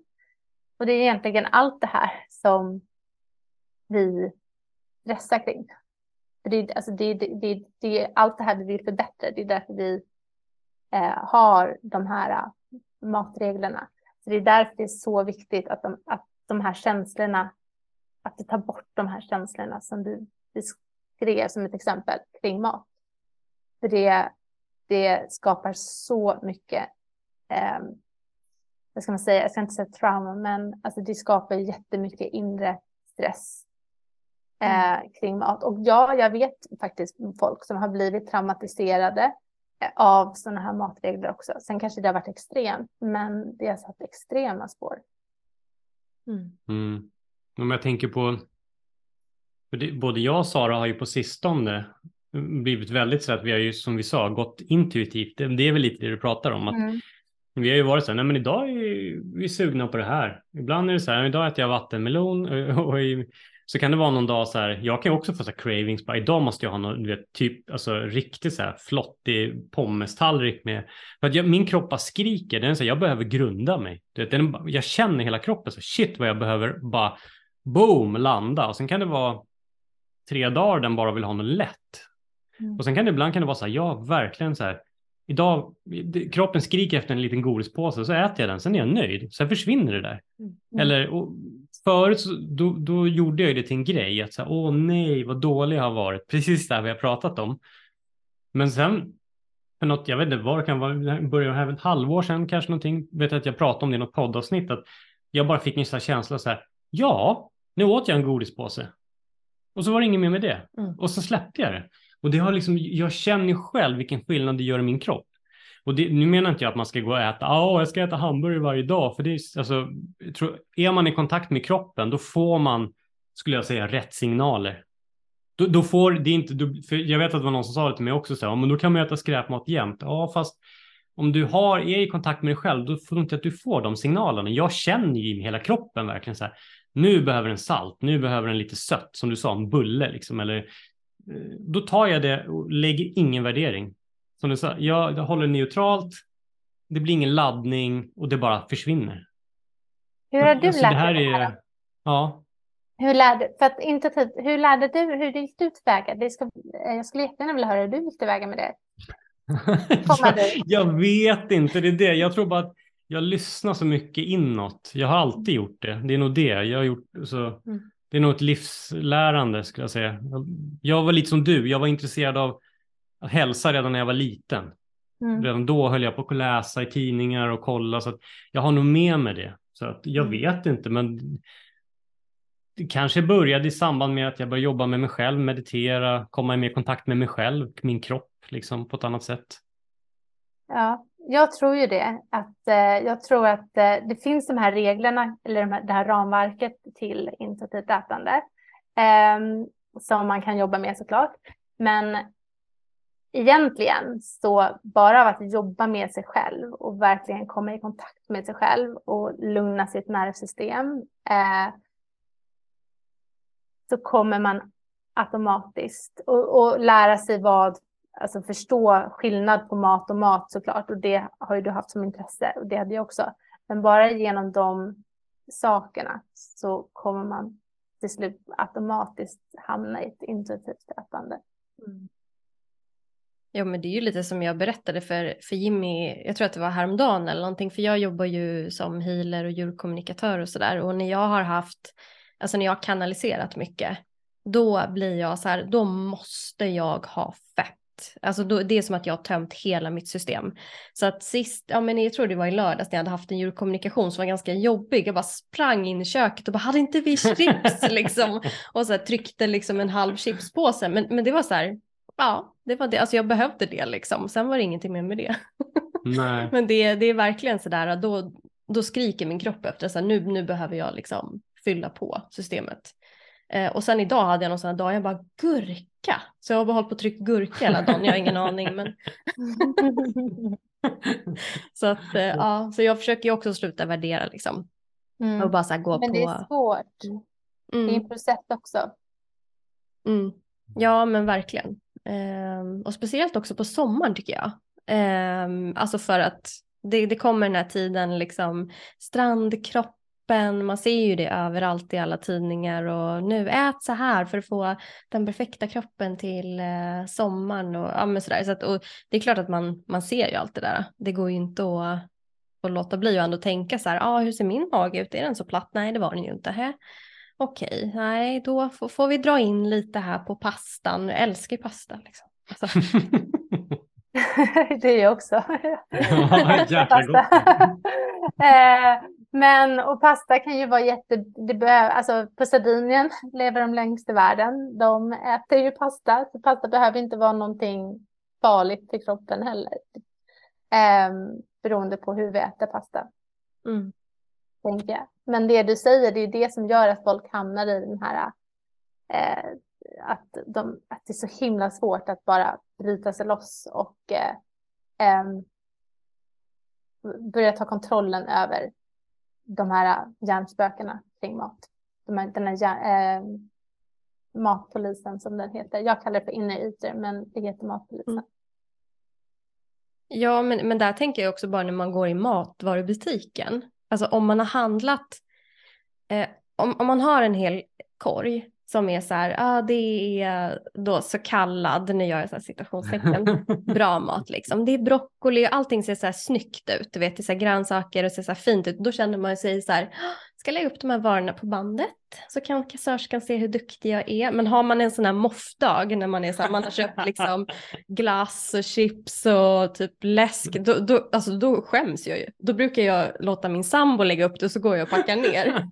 Och det är egentligen allt det här som vi stressar kring. För det, alltså det, det, det, det är allt det här vi vill förbättra. Det är därför vi eh, har de här äh, matreglerna. Så det är därför det är så viktigt att de, att de här känslorna, att du tar bort de här känslorna som du beskrev som ett exempel kring mat. För det, det skapar så mycket, eh, vad ska man säga, jag ska inte säga trauma, men alltså det skapar jättemycket inre stress Mm. eh, kring mat. Och ja, jag vet faktiskt folk som har blivit traumatiserade eh, av sådana här matregler också. Sen kanske det har varit extremt, men det har satt extrema spår. Mm. Mm. Om jag tänker på, både jag och Sara har ju på sistone blivit väldigt så att vi har ju som vi sa gått intuitivt. Det är väl lite det du pratar om. Att mm. Vi har ju varit så här, nej men idag är vi sugna på det här. Ibland är det så här, idag äter jag vattenmelon <laughs> och så kan det vara någon dag så här, jag kan ju också få så här cravings, bara idag måste jag ha någon, du vet, typ, alltså riktigt så här flottig pommestallrik med, för att jag, min kropp bara skriker, den är så här, jag behöver grunda mig. Du vet, den, jag känner hela kroppen, så shit vad jag behöver bara boom, landa. Och sen kan det vara tre dagar den bara vill ha något lätt. Mm. Och sen kan det ibland kan det vara så här, ja verkligen så här, idag, kroppen skriker efter en liten godispåse, så äter jag den, sen är jag nöjd, sen försvinner det där. Mm. Eller, och, förut så, då, då gjorde jag det till en grej, att säga, åh nej, vad dålig jag har varit, <laughs> precis det här vi har pratat om. Men sen, för något, jag vet inte vad det kan vara, började här ett halvår sedan kanske någonting, vet jag att jag pratade om det i något poddavsnitt, att jag bara fick en sån här känsla så här, ja, nu åt jag en godispåse. Och så var det inget mer med det. Mm. Och så släppte jag det. Och det har liksom, jag känner själv vilken skillnad det gör i min kropp. Och det, nu menar inte jag att man ska gå och äta, ja, oh, jag ska äta hamburgare varje dag, för det är, alltså, tror, är man i kontakt med kroppen, då får man, skulle jag säga, rätt signaler. Då, då får det inte, då, för jag vet att det var någon som sa det till mig också, så här, men då kan man äta skräpmat jämt. Ja, fast om du har, är i kontakt med dig själv, då får du inte att du får de signalerna. Jag känner ju i hela kroppen verkligen så här, nu behöver den salt, nu behöver den lite sött, som du sa, en bulle liksom, eller då tar jag det och lägger ingen värdering som du sa, jag håller neutralt, det blir ingen laddning och det bara försvinner. Hur har du alltså, lärt dig det här? Är, ja. Hur lärde, för att inte hur lärde du, hur gick du tillväga? Det ska, jag skulle jättegärna vilja höra hur du gick tillväga med det. <laughs> jag, jag vet inte, det är det. Jag tror bara att jag lyssnar så mycket inåt. Jag har alltid gjort det. Det är nog det. Jag har gjort så. Mm. Det är nog ett livslärande skulle jag säga. Jag var lite som du. Jag var intresserad av hälsa redan när jag var liten. Mm. Redan då höll jag på att läsa i tidningar och kolla så att jag har nog med mig det. Så att jag mm. vet inte, men det kanske började i samband med att jag började jobba med mig själv, meditera, komma i mer kontakt med mig själv, min kropp liksom på ett annat sätt. Ja, jag tror ju det. Att, eh, jag tror att eh, det finns de här reglerna, eller de här, det här ramverket till intuitivt ätande eh, som man kan jobba med såklart. Men egentligen så bara av att jobba med sig själv och verkligen komma i kontakt med sig själv och lugna sitt nervsystem eh, så kommer man automatiskt och, och, lära sig vad, alltså förstå skillnad på mat och mat såklart och det har ju du haft som intresse och det hade jag också. Men bara genom de sakerna så kommer man till slut automatiskt hamna i ett intuitivt ätande. Mm. Ja men det är ju lite som jag berättade för, för Jimmy, jag tror att det var häromdagen eller någonting, för jag jobbar ju som healer och djurkommunikatör och sådär och när jag har haft, alltså när jag har kanaliserat mycket, då blir jag så här, då måste jag ha fett. Alltså då, det är som att jag har tömt hela mitt system. Så att sist, ja men jag tror det var i lördags när jag hade haft en djurkommunikation som var ganska jobbig. Jag bara sprang in i köket och bara, hade inte vi chips <laughs> liksom? Och så här, tryckte liksom en halv chipspåse. Men, men det var så här, ja, det var det. Alltså jag behövde det liksom. Sen var det ingenting mer med det. Nej. <laughs> Men det, det är verkligen så där, då, då skriker min kropp efter så här, nu, nu behöver jag liksom fylla på systemet. Eh, och sen idag hade jag någon sån här dag, jag bara gurka. Så jag har bara hållit på att trycka gurka hela dagen, jag har ingen aning. Men... <laughs> så att eh, ja, så jag försöker ju också sluta värdera liksom. Mm. Och bara så här gå Men på. det är svårt. Mm. Det är en process också. Mm. Ja, men verkligen. Ehm, och speciellt också på sommaren tycker jag. Ehm, alltså för att det, det kommer den här tiden, liksom kroppen. man ser ju det överallt i alla tidningar och nu ät så här för att få den perfekta kroppen till eh, sommaren och, ja, men sådär. Så att, och det är klart att man, man ser ju allt det där. Det går ju inte att, att låta bli och ändå tänka så här, ah, hur ser min mage ut? Är den så platt? Nej, det var den ju inte. Hä? Okej, nej, då får, får vi dra in lite här på pastan. Jag älskar ju pasta. Liksom. Alltså, <laughs> <laughs> det är jag också. <laughs> Jäkla Pasta. <laughs> Eh, Men och pasta kan ju vara jätte, det behöver, alltså på Sardinien lever de längst i världen. De äter ju pasta, så pasta behöver inte vara någonting farligt för kroppen heller. Eh, beroende på hur vi äter pasta, mm. tänker jag. Men det du säger, det är det som gör att folk hamnar i den här eh, att, de, att det är så himla svårt att bara bryta sig loss och eh, börja ta kontrollen över de här eh, hjärnspökena kring mat. De här, den här eh, matpolisen som den heter. Jag kallar det för inner eater, men det heter matpolisen. Mm. Ja, men, men där tänker jag också bara när man går i matvarubutiken. Alltså om man har handlat, eh, om, om man har en hel korg som är så här, ja ah, det är då så kallad, nu gör jag så här citationstecken, <laughs> bra mat liksom. Det är broccoli och allting ser så här snyggt ut, du vet det är så här grönsaker och ser så här fint ut. Då känner man sig så här, "Ah, ska jag lägga upp de här varorna på bandet så kan kassörskan se hur duktig jag är. Men har man en sån här moffdag när man är så här, man har köpt liksom <laughs> glass och chips och typ läsk, då, då, alltså då skäms jag ju. Då brukar jag låta min sambo lägga upp det och så går jag och packar ner.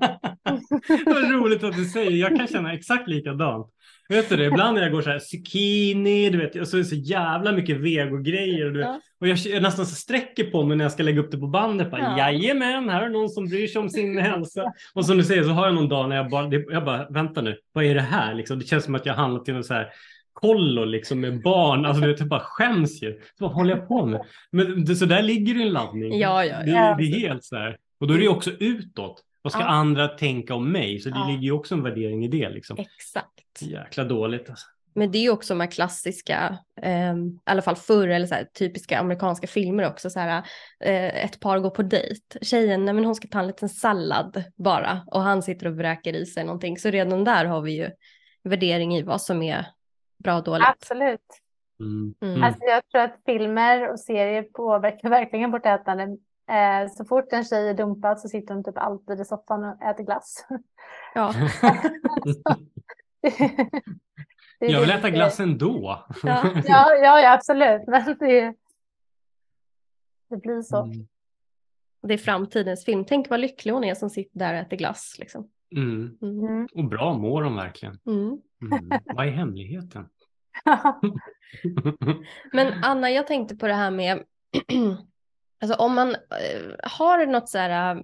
<laughs> Vad roligt att du säger. Jag kan känna exakt likadant. Vet du det, ibland när jag går så här zucchini, du vet, och så är det så jävla mycket vegogrejer. Och, du vet, Ja. och jag, jag nästan så sträcker på mig när jag ska lägga upp det på bandet. Bara, Ja. Jajamän, här är någon som bryr sig om sin hälsa. Och som du säger så har jag någon dag när jag bara, det, jag bara vänta nu, vad är det här? Liksom, det känns som att jag handlat till någon så här kollo liksom med barn. Alltså du jag bara skäms ju. Så vad håller jag på med? Men det, så där ligger det en laddning. Ja, ja, det, ja. det är helt så här. Och då är det ju också utåt. Vad ska Ja. andra tänka om mig? Så det Ja. ligger ju också en värdering i det liksom. Exakt. Jäkla dåligt alltså. Men det är ju också de här klassiska, eh, i alla fall förr, eller så här, typiska amerikanska filmer också. Så här, eh, ett par går på dejt. Tjejen, nej, men hon ska ta en liten sallad bara. Och han sitter och vräker i sig någonting. Så redan där har vi ju värdering i vad som är bra och dåligt. Absolut. Mm. Mm. Mm. Alltså jag tror att filmer och serier påverkar verkligen vårt ätande. Eh, så fort en tjej är dumpad så sitter hon typ alltid i soffan och äter glass. Ja. <laughs> Det Jag vill äta glass ändå. <laughs> Ja. Ja, ja, absolut. Men det, det blir så. Mm. Det är framtidens film. Tänk vad lycklig hon är som sitter där och äter glass. Liksom. Mm. Mm. Mm. Och bra mår de verkligen. Mm. Mm. Vad är hemligheten? <laughs> Men Anna, jag tänkte på det här med, <clears throat> alltså om man eh, har något så här, eh,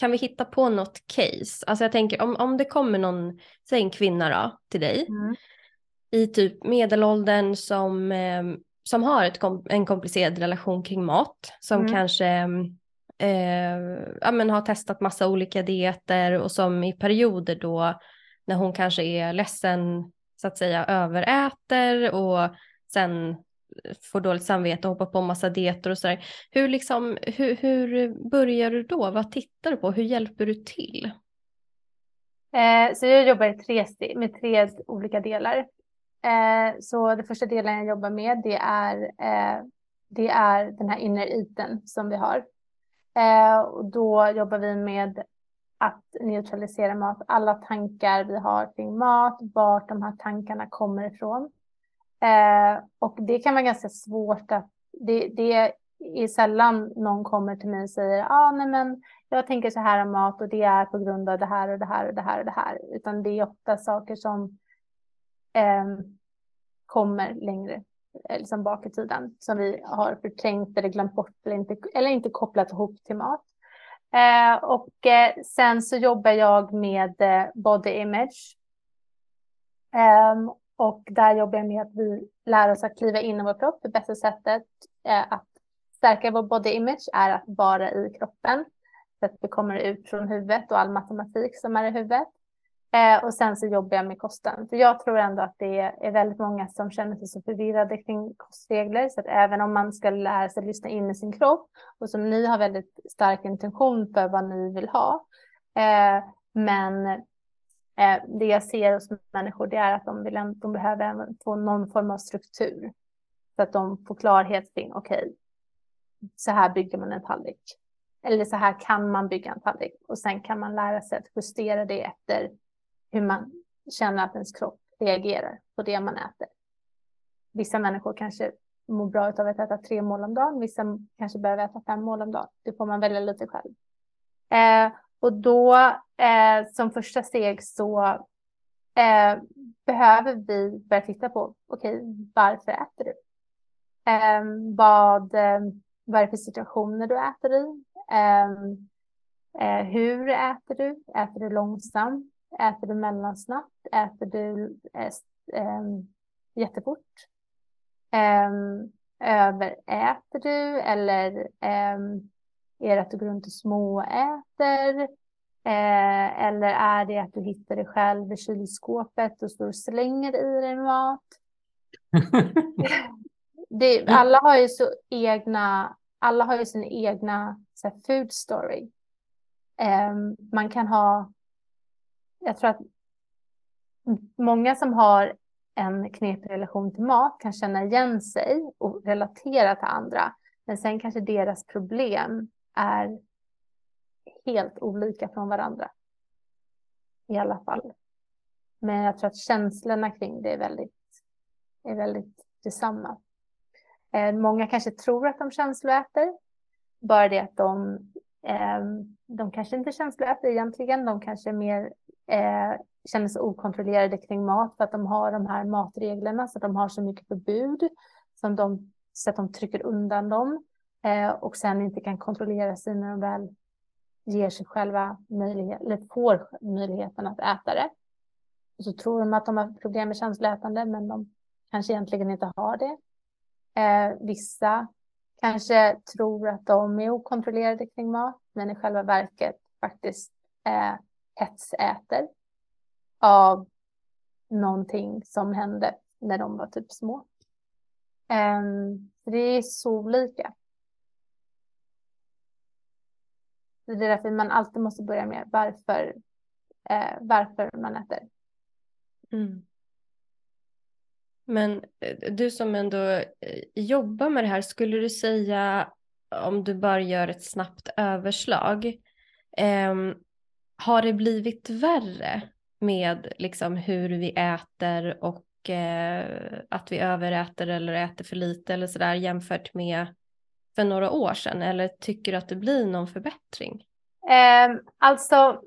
kan vi hitta på något case? Alltså jag tänker om, om det kommer någon, säg en kvinna då, till dig Mm. i typ medelåldern som, eh, som har ett en komplicerad relation kring mat, som Mm. kanske eh, ja, men har testat massa olika dieter och som i perioder då när hon kanske är ledsen så att säga överäter och sen får dåligt samvete och hoppar på massa dieter och sådär. Hur, liksom, hur, hur börjar du då? Vad tittar du på? Hur hjälper du till? Eh, så jag jobbar i tre med tre olika delar. Eh, så den första delen jag jobbar med det är, eh, det är den här inner iten som vi har. Eh, och då jobbar vi med att neutralisera mat, alla tankar vi har kring mat, vart de här tankarna kommer ifrån. Eh, och det kan vara ganska svårt att, det, det är sällan någon kommer till mig och säger, ah, nej men jag tänker så här om mat och det är på grund av det här och det här och det här och det här. Utan det är ofta saker som eh, kommer längre eh, liksom bak i tiden som vi har förträngt eller glömt bort eller inte, eller inte kopplat ihop till mat. Eh, och eh, sen så jobbar jag med eh, body image. Ehm, och där jobbar jag med att vi lär oss att kliva in i vår kropp. Det bästa sättet eh, att stärka vår body image är att vara i kroppen. Så att vi kommer ut från huvudet och all matematik som är i huvudet. Eh, och sen så jobbar jag med kosten. För jag tror ändå att det är väldigt många som känner sig så förvirrade kring kostregler. Så att även om man ska lära sig lyssna in i sin kropp och som ni har väldigt stark intention för vad ni vill ha. Eh, men Eh, det jag ser hos människor det är att de, vill, de behöver få någon form av struktur. Så att de får klarhet kring, okej, okay, så här bygger man en tallrik. Eller så här kan man bygga en tallrik. Och sen kan man lära sig att justera det efter hur man känner att ens kropp reagerar på det man äter. Vissa människor kanske mår bra av att äta tre mål om dagen. Vissa kanske behöver äta fem mål om dagen. Det får man välja lite själv. Eh, och då eh, som första steg så eh, behöver vi börja titta på, okej, okay, varför äter du? Eh, vad, eh, vad är det för situationer du äter i? Ehm, eh, hur äter du? Äter du långsamt? Äter du mellansnabbt? Äter du eh, ehm, jättefort? Ehm, överäter du eller ehm, är det att du går runt och småäter? Eh, eller är det att du hittar dig själv i kylskåpet och står och slänger i dig mat? <laughs> det, alla har ju så egna, alla har ju sin egna så här, food story. Eh, man kan ha jag tror att många som har en knepig relation till mat kan känna igen sig och relatera till andra. Men sen kanske deras problem är helt olika från varandra. I alla fall. Men jag tror att känslorna kring det är väldigt, är väldigt detsamma. Eh, många kanske tror att de känsloäter. Bara det att de, eh, de kanske inte känsloäter egentligen. De kanske är mer eh, känner sig okontrollerade kring mat för att de har de här matreglerna så att de har så mycket förbud som de, så att de trycker undan dem Eh, och sen inte kan kontrollera sig när de väl ger sig själva möjlighet, eller får möjligheten att äta det. Och så tror de att de har problem med känsloätande men de kanske egentligen inte har det. Eh, vissa kanske tror att de är okontrollerade kring mat men i själva verket faktiskt eh, hetsäter av någonting som hände när de var typ små. Eh, det är så olika. Det är därför man alltid måste börja med varför, eh, varför man äter. Mm. Men eh, du som ändå eh, jobbar med det här, skulle du säga om du bara gör ett snabbt överslag, eh, har det blivit värre med liksom hur vi äter och eh, att vi överäter eller äter för lite eller sådär jämfört med för några år sedan? Eller tycker du att det blir någon förbättring? Eh, alltså,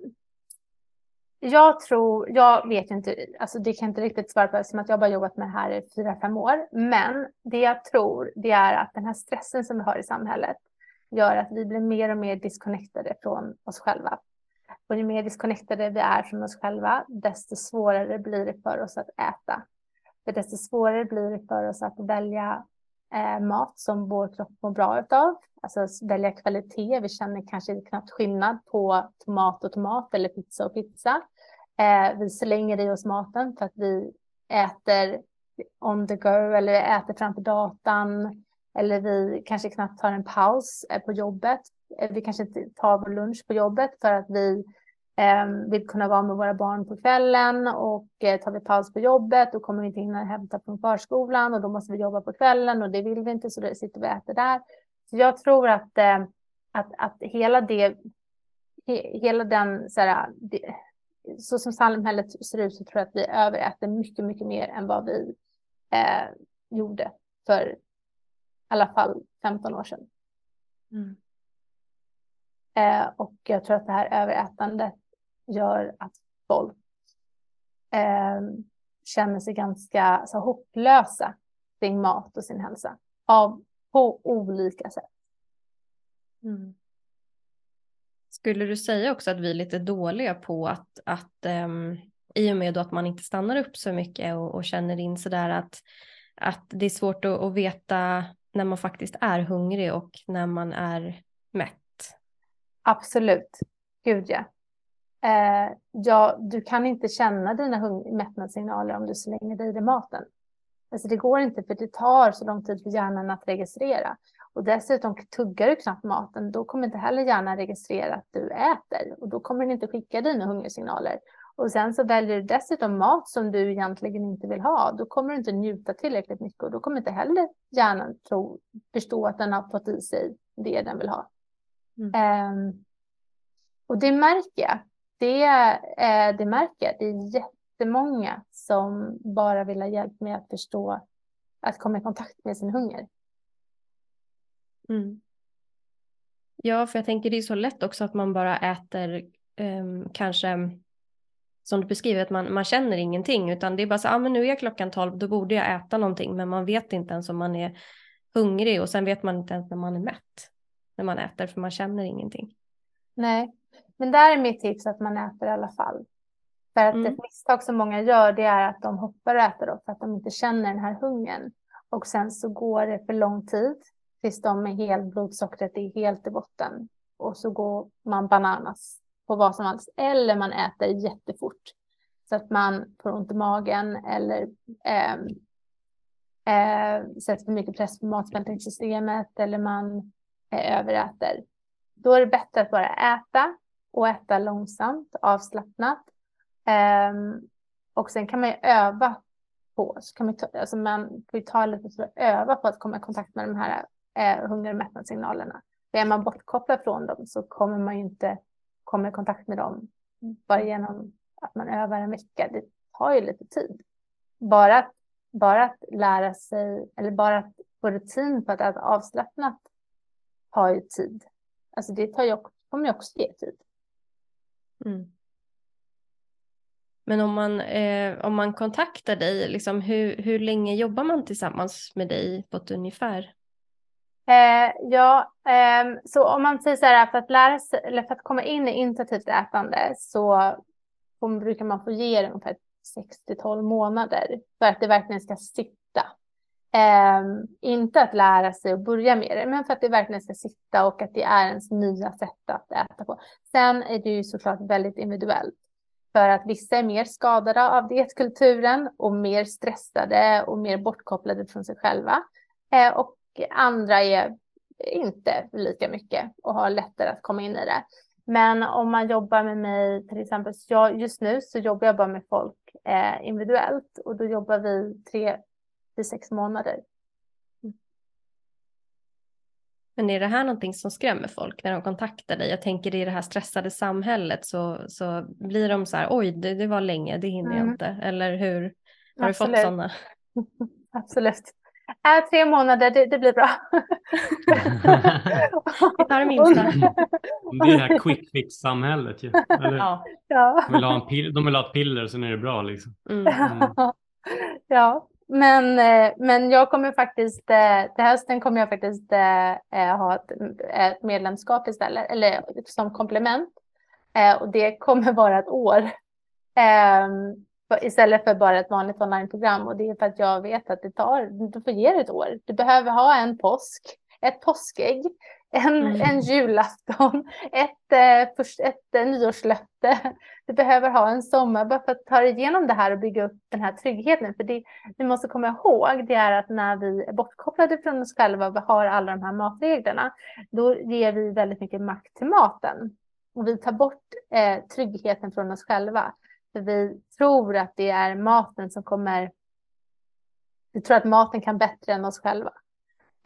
jag tror, jag vet inte, alltså det kan jag inte riktigt svara på eftersom att jag bara jobbat med det här i fyra, fem år. Men det jag tror, det är att den här stressen som vi har i samhället gör att vi blir mer och mer disconnectade från oss själva. Och ju mer disconnectade vi är från oss själva, desto svårare blir det för oss att äta. För desto svårare blir det för oss att välja eh, mat som vår kropp mår bra utav. Alltså välja kvalitet. Vi känner kanske knappt skillnad på tomat och tomat eller pizza och pizza. Eh, vi slänger i oss maten för att vi äter on the go eller äter framför datan. Eller vi kanske knappt tar en paus eh, på jobbet eh, vi kanske inte tar vår lunch på jobbet för att vi vill kunna vara med våra barn på kvällen och eh, tar vi paus på jobbet då kommer vi inte hinna hämta från förskolan och då måste vi jobba på kvällen och det vill vi inte så då sitter vi och äter där. Så jag tror att, eh, att, att hela det, he, hela den så, här, det, så som samhället ser ut så tror jag att vi överäter mycket, mycket mer än vad vi eh, gjorde för i alla fall 15 år sedan. Mm. Eh, och jag tror att det här överätandet gör att folk eh, känner sig ganska så hopplösa kring mat och sin hälsa. Av, på olika sätt. Mm. skulle du säga också att vi är lite dåliga på att, att um, i och med att man inte stannar upp så mycket och, och känner in sådär att, att det är svårt att, att veta när man faktiskt är hungrig och när man är mätt? Absolut, gud ja. Eh, ja, du kan inte känna dina mättnadssignaler om du slänger dig i maten. Alltså det går inte för det tar så lång tid för hjärnan att registrera. Och dessutom tuggar du knappt maten, då kommer inte heller hjärnan registrera att du äter. Och då kommer den inte skicka dina hungersignaler. Och sen så väljer du dessutom mat som du egentligen inte vill ha. Då kommer du inte njuta tillräckligt mycket och då kommer inte heller hjärnan tro, förstå att den har fått i sig det den vill ha. Mm. Um, och det märker jag. Det, uh, det märker jag. Det är jättemånga som bara vill ha hjälp med att förstå, att komma i kontakt med sin hunger. Mm. Ja, för jag tänker det är så lätt också att man bara äter um, kanske som du beskriver, att man, man känner ingenting, utan det är bara så, ah, men nu är klockan tolv, då borde jag äta någonting, men man vet inte ens om man är hungrig och sen vet man inte ens när man är mätt när man äter, för man känner ingenting. Nej, men där är mitt tips att man äter i alla fall. För att mm. ett misstag som många gör, det är att de hoppar och äter då, för att de inte känner den här hungern. Och sen så går det för lång tid tills de är helt, blodsockret är helt i botten. Och så går man bananas på vad som helst. Eller man äter jättefort. Så att man får ont i magen eller eh, eh, sätter för mycket press på matsmältningssystemet eller man eh, överäter. Då är det bättre att bara äta och äta långsamt, avslappnat. Um, och sen kan man ju öva på, så kan man, ta, alltså man får ju ta lite för att öva på att komma i kontakt med de här eh, hunger och mättnadssignalerna. Är man bortkopplad från dem så kommer man ju inte komma i kontakt med dem bara genom att man övar en vecka. Det tar ju lite tid. Bara att, bara att lära sig, eller bara att få rutin på att äta avslappnat tar ju tid. Alltså det tar ju, kommer ju också ge tid. Mm. Men om man, eh, om man kontaktar dig, liksom, hur, hur länge jobbar man tillsammans med dig på ett ungefär? Eh, ja, eh, så om man säger så här, för att lära sig, eller för att komma in i intuitivt ätande så brukar man få ge det ungefär 6-12 månader för att det verkligen ska sitta. Eh, inte att lära sig att börja med det, men för att det verkligen ska sitta och att det är ens nya sätt att äta på. Sen är det ju såklart väldigt individuellt. För att vissa är mer skadade av dietkulturen och mer stressade och mer bortkopplade från sig själva. Eh, och andra är inte lika mycket och har lättare att komma in i det. Men om man jobbar med mig, till exempel, jag, just nu så jobbar jag bara med folk eh, individuellt och då jobbar vi tre till sex månader. Men är det här någonting som skrämmer folk när de kontaktar dig? Jag tänker i det här stressade samhället så, så blir de så här, oj, det, det var länge, det hinner mm. jag inte. Eller hur? Har Absolut. du fått sådana? <laughs> Absolut. Äh, tre månader, det, det blir bra. <laughs> Vi tar det minsta. <laughs> Det är det här quick fix-samhället ju. Ja. Ja. De, vill ha en pill, de vill ha ett piller, sen är det bra liksom. Mm. Mm. Ja, men, eh, men jag kommer faktiskt, eh, till hösten kommer jag faktiskt eh, ha ett, medlemskap istället, eller som komplement. Och det kommer vara ett år. Ehm, istället för bara ett vanligt onlineprogram. Och det är för att jag vet att det tar, du får ge det ett år. Du behöver ha en påsk, ett påskägg, en, mm. en julafton, <laughs> ett, ett, ett, ett nyårslöfte. Du behöver ha en sommar bara för att ta dig igenom det här och bygga upp den här tryggheten. För det vi måste komma ihåg det är att när vi är bortkopplade från oss själva och har alla de här matreglerna, då ger vi väldigt mycket makt till maten. Och vi tar bort eh, tryggheten från oss själva. För vi tror att det är maten som kommer... Vi tror att maten kan bättre än oss själva.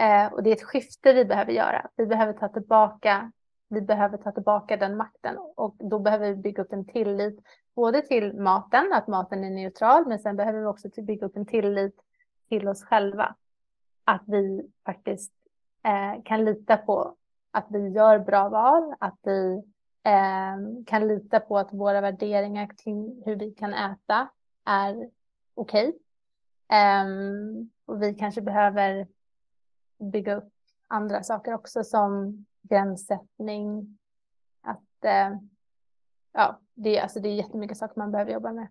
Eh, och det är ett skifte vi behöver göra. Vi behöver ta tillbaka vi behöver ta tillbaka den makten och då behöver vi bygga upp en tillit både till maten, att maten är neutral, men sen behöver vi också bygga upp en tillit till oss själva. Att vi faktiskt eh, kan lita på att vi gör bra val, att vi eh, kan lita på att våra värderingar kring hur vi kan äta är okej. Okay. Eh, och vi kanske behöver bygga upp andra saker också som gränssättning, att eh, ja, det, alltså det är jättemycket saker man behöver jobba med.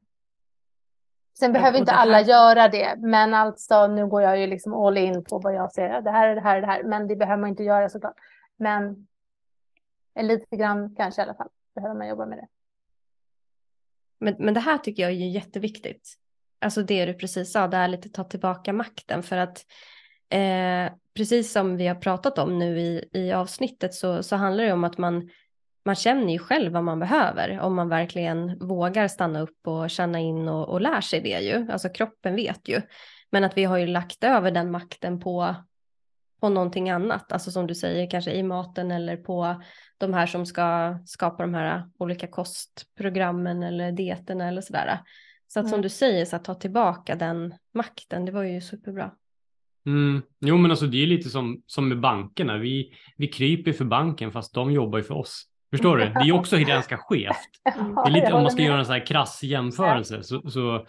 Sen behöver inte alla göra det, men alltså nu går jag ju liksom all in på vad jag ser. Det här är det här är det här, men det behöver man inte göra såklart. Men lite grann kanske i alla fall behöver man jobba med det. Men, men det här tycker jag är jätteviktigt. Alltså det du precis sa, det är lite ta tillbaka makten för att eh, precis som vi har pratat om nu i, i avsnittet så, så handlar det om att man man känner ju själv vad man behöver om man verkligen vågar stanna upp och känna in och, och lär sig det ju. Alltså kroppen vet ju. Men att vi har ju lagt över den makten på, på någonting annat, alltså som du säger kanske i maten eller på de här som ska skapa de här olika kostprogrammen eller dieterna eller sådär. Så att mm. som du säger, så att ta tillbaka den makten, det var ju superbra. Mm. Jo men alltså det är lite som, som med bankerna, vi, vi kryper för banken fast de jobbar ju för oss. Förstår du? Det är också <laughs> ganska skevt. Det är lite, om man ska göra en sån här krass jämförelse så, så,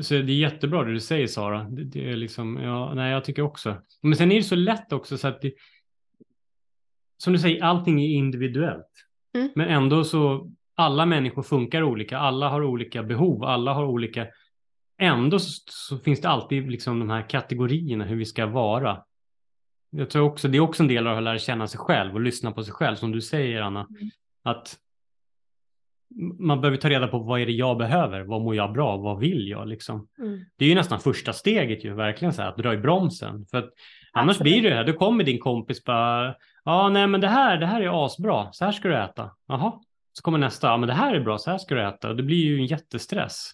så det är jättebra det du säger Sara. Det, det, är liksom, ja, nej, jag tycker också. Men sen är det så lätt också så att det, som du säger, allting är individuellt. Mm. Men ändå så, alla människor funkar olika, alla har olika behov, alla har olika, ändå så, så finns det alltid liksom de här kategorierna hur vi ska vara. Jag tror också, det är också en del av att lära känna sig själv och lyssna på sig själv, som du säger Anna. Mm. Att man behöver ta reda på vad är det jag behöver, vad mår jag bra, vad vill jag liksom. Mm. Det är ju nästan första steget ju, verkligen så här, att dra i bromsen. För att annars blir det här, då kommer din kompis bara, ja nej men det här, det här är asbra, så här ska du äta. Jaha, så kommer nästa, ja men det här är bra, så här ska du äta. Och det blir ju en jättestress.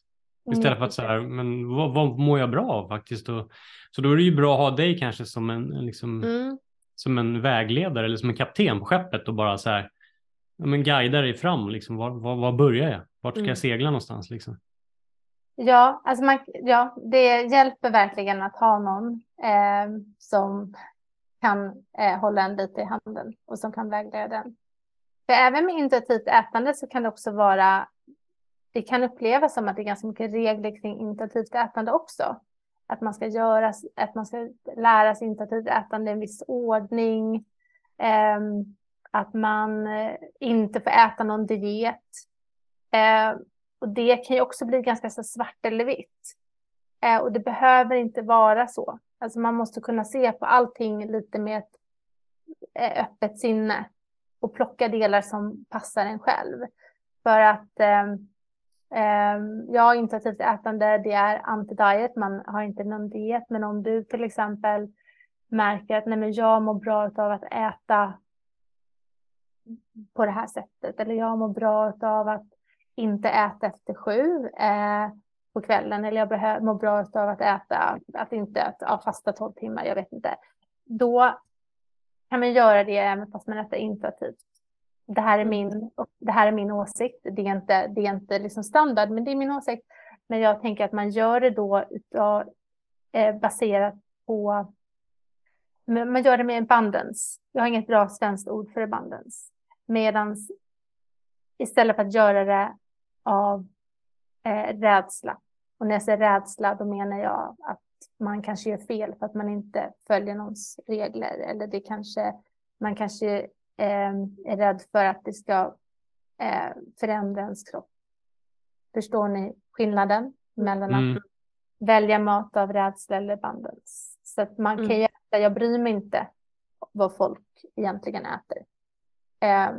Istället för att så här, men vad, vad mår jag bra av faktiskt? Och, så då är det ju bra att ha dig kanske som en, liksom, mm. som en vägledare eller som en kapten på skeppet och bara så här, men guida dig fram, liksom, var, var, var börjar jag? Vart ska mm. jag segla någonstans? Liksom? Ja, alltså man, ja, det hjälper verkligen att ha någon eh, som kan eh, hålla en lite i handen och som kan vägleda den. För även med intuitivt ätande så kan det också vara det kan upplevas som att det är ganska mycket regler kring intuitivt ätande också. Att man ska göra, att man ska lära sig intuitivt ätande i en viss ordning. Eh, att man eh, inte får äta någon diet. Eh, och det kan ju också bli ganska så svart eller vitt. Eh, och det behöver inte vara så. Alltså man måste kunna se på allting lite med ett eh, öppet sinne och plocka delar som passar en själv. För att eh, Ehm, ja, intuitivt ätande, det är anti-diet, man har inte någon diet, men om du till exempel märker att nej, men jag mår bra av att äta på det här sättet, eller jag mår bra av att inte äta efter sju eh, på kvällen, eller jag mår bra av att äta, att inte äta, ja, fasta tolv timmar, jag vet inte. Då kan man göra det även fast man äter intuitivt det här är min, det här är min åsikt. Det är inte, det är inte liksom standard, men det är min åsikt. Men jag tänker att man gör det då utav, eh, baserat på... Man gör det med abundance. Jag har inget bra svenskt ord för abundance. Medan istället för att göra det av eh, rädsla. Och när jag säger rädsla, då menar jag att man kanske gör fel för att man inte följer någons regler. Eller det kanske, man kanske eh, är rädd för att det ska eh, förändra ens kropp. Förstår ni skillnaden mellan mm. att välja mat av rädsla eller bandens? Så att man mm. kan ju äta, jag bryr mig inte vad folk egentligen äter. Eh,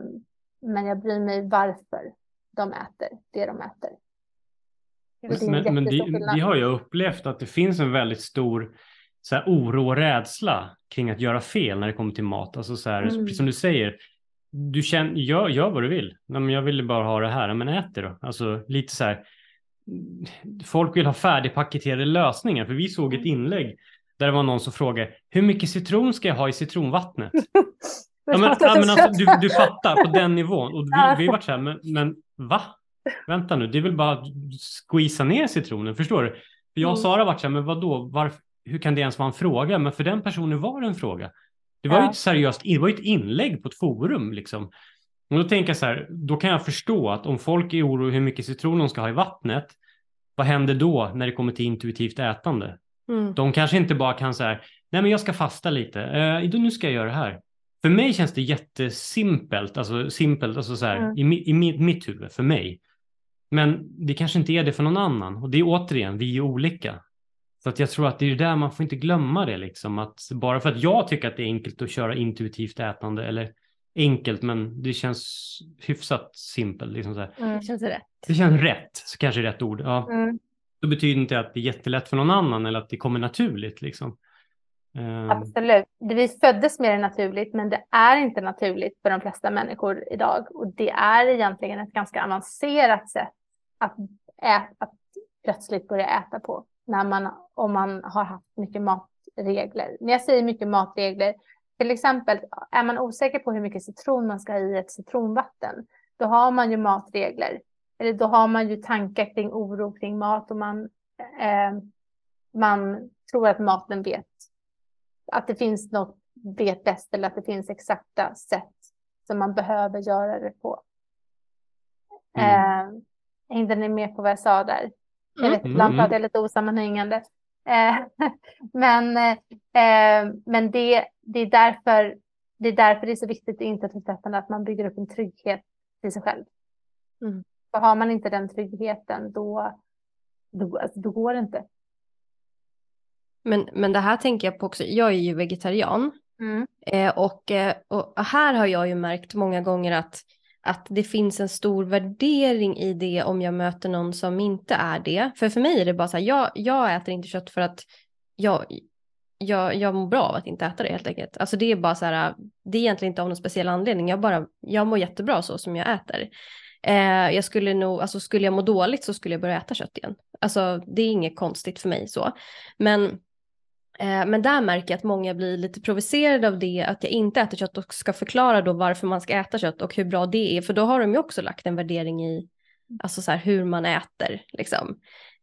men jag bryr mig varför de äter det de äter. Men, men det, det, har jag upplevt att det finns en väldigt stor så här, oro och rädsla kring att göra fel när det kommer till mat. Alltså så här, mm. precis som du säger, du känner, gör, gör vad du vill. Nej, men jag vill bara ha det här, men ät det då. Alltså lite så här, folk vill ha färdigpaketerade lösningar, för vi såg ett mm. inlägg där det var någon som frågade, hur mycket citron ska jag ha i citronvattnet? <laughs> ja, men, ja, men alltså, du, du fattar på den nivån. Och vi, vi var så här, men, men va? Vänta nu, det är väl bara att squeeza ner citronen, förstår du? För jag och mm. Sara var så här, men vadå, varför, hur kan det ens vara en fråga? Men för den personen var det en fråga. Det var ja. ju ett seriöst, det var ett inlägg på ett forum liksom. Och då tänker jag så här, då kan jag förstå att om folk är oroliga hur mycket citron de ska ha i vattnet, vad händer då när det kommer till intuitivt ätande? Mm. De kanske inte bara kan säga, nej men jag ska fasta lite, eh, nu ska jag göra det här. För mig känns det jättesimpelt, alltså simpelt, alltså så här, Mm. i, i mitt, mitt huvud, för mig. Men det kanske inte är det för någon annan. Och det är återigen, vi är olika. Så att jag tror att det är där man får inte glömma det liksom. Att bara för att jag tycker att det är enkelt att köra intuitivt ätande, eller enkelt, men det känns hyfsat simpelt. Liksom så. Mm. Det känns rätt. Det känns rätt, så kanske är rätt ord. Ja. Mm. Då betyder inte att det är jättelätt för någon annan eller att det kommer naturligt. Liksom. Ehm, Absolut. Det- Vi föddes med det naturligt, men det är inte naturligt för de flesta människor idag. Och det är egentligen ett ganska avancerat sätt att, ä- att plötsligt börja äta på. När man, om man har haft mycket matregler. När jag säger mycket matregler, till exempel är man osäker på hur mycket citron man ska ha i ett citronvatten, då har man ju matregler. Eller då har man ju tankar kring oro kring mat och man, eh, man tror att maten vet att det finns något vet bäst eller att det finns exakta sätt som man behöver göra det på. Mm. Eh, hängde ni med på vad jag sa där? Jag Mm. vet, ibland Mm. pratar jag lite osammanhängande. Eh, men eh, men det, det, är därför, det är därför det är så viktigt i intuitivt att man bygger upp en trygghet i sig själv. Mm. För har man inte den tryggheten då, då, alltså, då går det inte. Men, men det här tänker jag på också, jag är ju vegetarian. Mm. Eh, och, eh, och här har jag ju märkt många gånger att, att det finns en stor värdering i det om jag möter någon som inte är det. För för mig är det bara så här, jag, jag äter inte kött för att jag, jag, jag mår bra av att inte äta det helt enkelt. Alltså det är bara så här, det är egentligen inte av någon speciell anledning, jag, bara, jag mår jättebra så som jag äter. Eh, jag skulle nog, alltså skulle jag må dåligt så skulle jag börja äta kött igen. Alltså det är inget konstigt för mig så. Men men där märker jag att många blir lite provocerade av det, att jag inte äter kött och ska förklara då varför man ska äta kött och hur bra det är, för då har de ju också lagt en värdering i alltså så här, hur man äter. Liksom.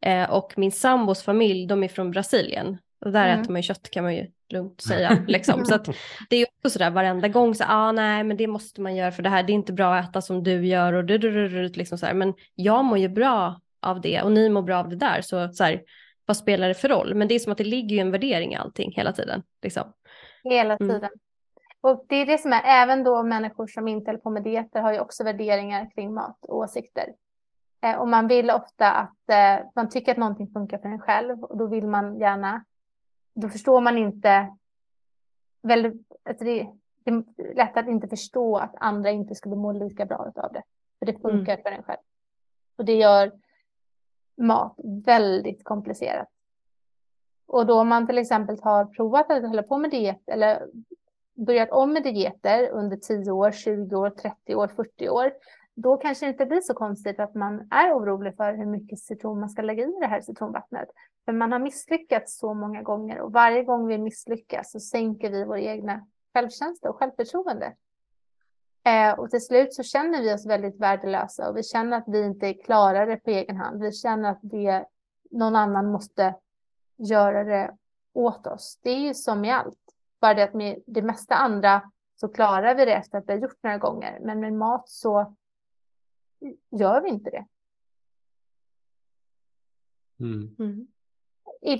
Eh, och min sambos familj, de är från Brasilien, och där Mm. äter man ju kött kan man ju lugnt <laughs> säga. liksom. Så att det är ju också sådär varenda gång, så ah, nej men det måste man göra för det här, det är inte bra att äta som du gör och du, du, du, du, liksom så här. men jag mår ju bra av det och ni mår bra av det där, så, så här, vad spelar det för roll? Men det är som att det ligger ju en värdering i allting hela tiden. Liksom. Hela Mm. tiden. Och det är det som är, även då människor som inte håller på med dieter har ju också värderingar kring mat och åsikter. Eh, och man vill ofta att, eh, man tycker att någonting funkar för en själv och då vill man gärna, då förstår man inte, väldigt, alltså det, det är lätt att inte förstå att andra inte skulle må lika bra av det. För det funkar för en själv. Och det gör mat väldigt komplicerat. Och då om man till exempel har provat att hålla på med diet eller börjat om med dieter under 10 år, 20 år, 30 år, 40 år, då kanske det inte blir så konstigt att man är orolig för hur mycket citron man ska lägga i det här citronvattnet. För man har misslyckats så många gånger och varje gång vi misslyckas så sänker vi vår egna självkänsla och självförtroende. Eh, och till slut så känner vi oss väldigt värdelösa och vi känner att vi inte klarar det på egen hand. Vi känner att det, någon annan måste göra det åt oss. Det är ju som i allt. Bara det att med det mesta andra så klarar vi det efter att vi har gjort några gånger. Men med mat så gör vi inte det. Mm. Mm.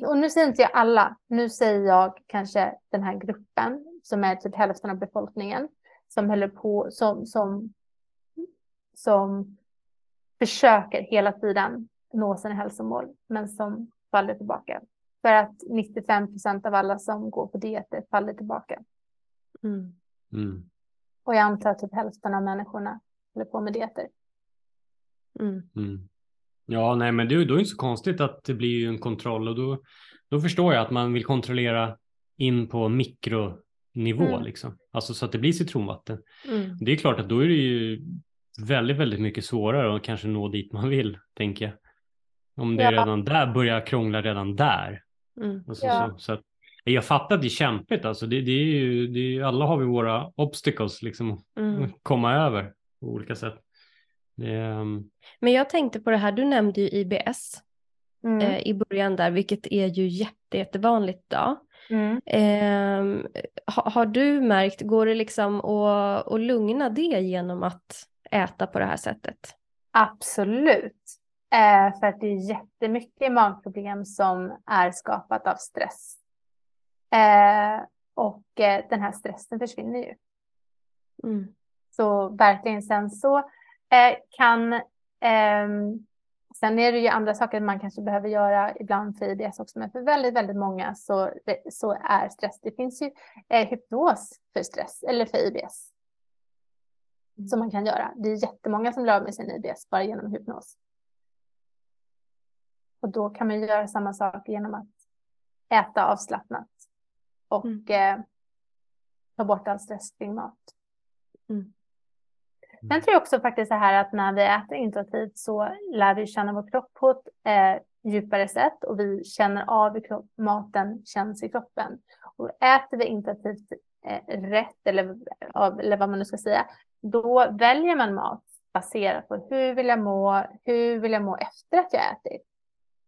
Och nu säger inte jag alla. Nu säger jag kanske den här gruppen som är typ hälften av befolkningen som håller på som, som, som försöker hela tiden nå sina hälsomål men som faller tillbaka. För att 95 procent av alla som går på dieter faller tillbaka. Mm. Mm. Och jag antar att typ hälften av människorna håller på med dieter. Mm. Mm. Ja, nej, men det, då är det inte så konstigt att det blir ju en kontroll och då, då förstår jag att man vill kontrollera in på mikronivå Mm. liksom. Alltså så att det blir citronvatten. Mm. Det är klart att då är det ju väldigt, väldigt mycket svårare att kanske nå dit man vill, tänker jag. Om det Ja. redan där börjar krångla redan där. Mm. Alltså, Ja. så, så att, jag fattar att det är kämpigt, alltså det, det är ju, det är, alla har vi våra obstacles liksom att Mm. komma över på olika sätt. Det, är, um, Men jag tänkte på det här, du nämnde ju IBS Mm. eh, i början där, vilket är ju jätte, jättevanligt idag. Mm. Eh, ha, har du märkt, går det liksom att, att lugna det genom att äta på det här sättet? Absolut. Eh, för att det är jättemycket magproblem som är skapat av stress. Eh, och eh, den här stressen försvinner ju. Mm. Så verkligen sen så eh, kan eh, Sen är det ju andra saker man kanske behöver göra ibland för IBS också, men för väldigt, väldigt många så, så är stress. Det finns ju eh, hypnos för stress eller för IBS som man kan göra. Det är jättemånga som blir av med sin IBS bara genom hypnos. Och då kan man göra samma sak genom att äta avslappnat och mm. eh, ta bort all stress kring mat. Mm. Mm. Sen tror jag också faktiskt så här att när vi äter intuitivt så lär vi känna vår kropp på ett eh, djupare sätt och vi känner av hur maten känns i kroppen. Och äter vi intuitivt eh, rätt eller, eller vad man nu ska säga, då väljer man mat baserat på hur vill jag må, hur vill jag må efter att jag ätit.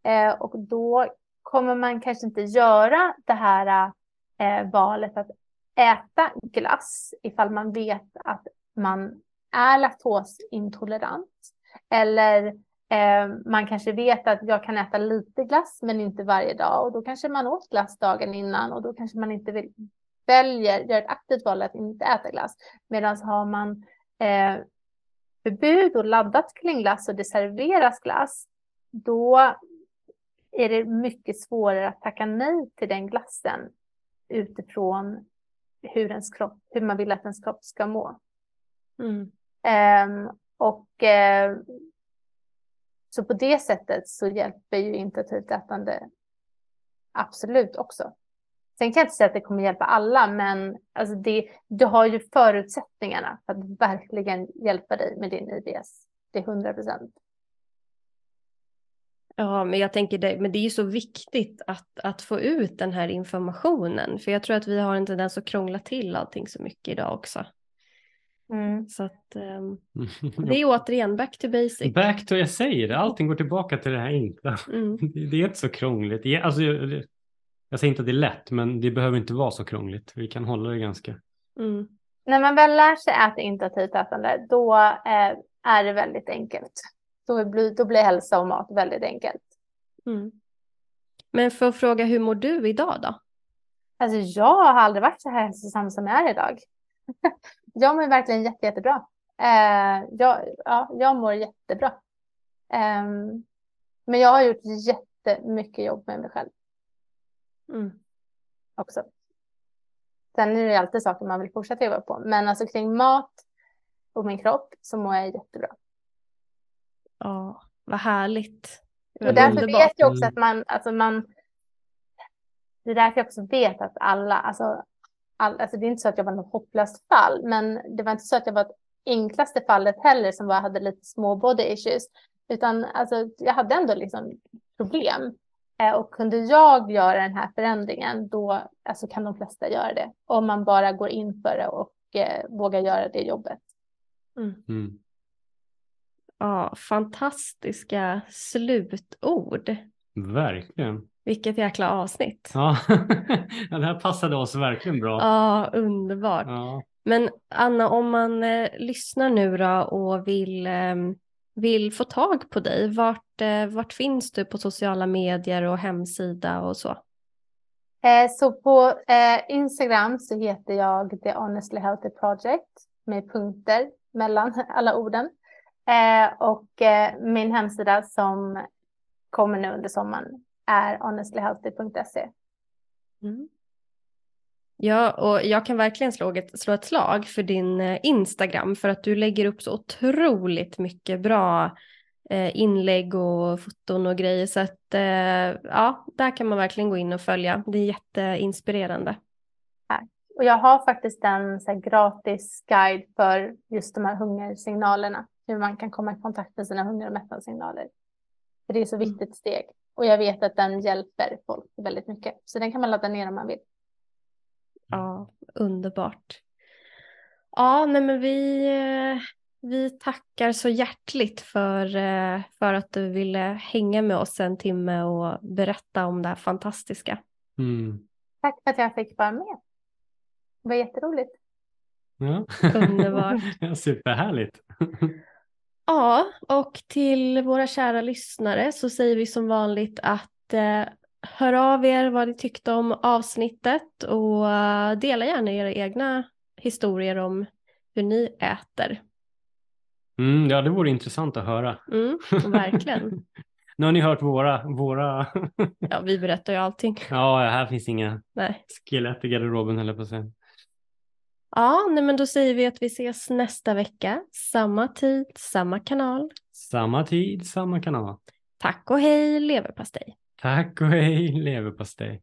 Eh, och då kommer man kanske inte göra det här eh, valet att äta glass ifall man vet att man är laktosintolerant. Eller eh, man kanske vet att jag kan äta lite glass men inte varje dag och då kanske man åt glass dagen innan och då kanske man inte vill, väljer, gör ett aktivt val att inte äta glass. Medan har man eh, förbud och laddat kring glass och det serveras glass, då är det mycket svårare att tacka nej till den glassen utifrån hur, ens kropp, hur man vill att ens kropp ska må. Mm. Ehm, och eh, så på det sättet så hjälper ju intuitivt ätande absolut också. Sen kan jag inte säga att det kommer hjälpa alla, men alltså det, du har ju förutsättningarna för att verkligen hjälpa dig med din IBS. Det är 100 procent. Ja, men jag tänker det, men det är ju så viktigt att, att få ut den här informationen. För jag tror att vi har en tendens att krångla till allting så mycket idag också. Mm. Så att um, <laughs> det är återigen back to basic. Back to, jag säger det, allting går tillbaka till det här enkla. Mm. <laughs> Det, det, är inte så krångligt. Alltså, jag, jag säger inte att det är lätt, men det behöver inte vara så krångligt. Vi kan hålla det ganska. Mm. När man väl lär sig äta intuitivt ätande, då eh, är det väldigt enkelt. Då blir, då blir hälsa och mat väldigt enkelt. Mm. Men för att fråga, hur mår du idag då? Alltså jag har aldrig varit så här hälsosam som jag är idag. <laughs> jag mår verkligen jätte, jättebra. Eh, jag, ja, jag mår jättebra. Eh, men jag har gjort jättemycket jobb med mig själv. Mm. Också. Sen är det alltid saker man vill fortsätta jobba på. Men alltså kring mat och min kropp så mår jag jättebra. Ja, vad härligt. Och därför underbart. vet jag också att man, alltså man, det är därför jag också vet att alla, alltså, all, alltså det är inte så att jag var något hopplöst fall, men det var inte så att jag var ett enklaste fallet heller som bara hade lite små body issues, utan alltså jag hade ändå liksom problem. Eh, och kunde jag göra den här förändringen, då alltså, kan de flesta göra det. Om man bara går in för det och eh, vågar göra det jobbet. Mm. Mm. Ja, fantastiska slutord. Verkligen. Vilket jäkla avsnitt. <laughs> Ja, det här passade oss verkligen bra. Ja, underbart. Ja. Men Anna, om man eh, lyssnar nu då och vill, eh, vill få tag på dig, vart, eh, vart finns du på sociala medier och hemsida och så? Eh, så på eh, Instagram så heter jag The Honestly Healthy Project med punkter mellan <laughs> alla orden. Eh, och eh, min hemsida som kommer nu under sommaren är honestlyhealthy.se. Mm. Ja, och jag kan verkligen slå ett, slå ett slag för din eh, Instagram för att du lägger upp så otroligt mycket bra eh, inlägg och foton och grejer. Så att eh, ja, där kan man verkligen gå in och följa. Det är jätteinspirerande. Och jag har faktiskt en så gratis guide för just de här hungersignalerna hur man kan komma i kontakt med sina hunger och mättnadssignaler. För det är så mm. viktigt steg. Och jag vet att den hjälper folk väldigt mycket. Så den kan man ladda ner om man vill. Ja, underbart. Ja, nej men vi, eh, vi tackar så hjärtligt för, eh, för att du ville hänga med oss en timme och berätta om det här fantastiska. Mm. Tack för att jag fick vara med. Det var jätteroligt. Ja. Underbart. <laughs> superhärligt. <laughs> Ja, och till våra kära lyssnare så säger vi som vanligt att eh, hör av er vad ni tyckte om avsnittet och uh, dela gärna era egna historier om hur ni äter. Mm, ja, det vore intressant att höra. Mm, verkligen. <laughs> nu har ni hört våra, våra... ja, vi berättar ju allting. Ja, här finns inga Nej. skelett i garderoben heller på att säga. Ja, nej, men då säger vi att vi ses nästa vecka. Samma tid, samma kanal. Samma tid, samma kanal. Tack och hej leverpastej. Tack och hej leverpastej.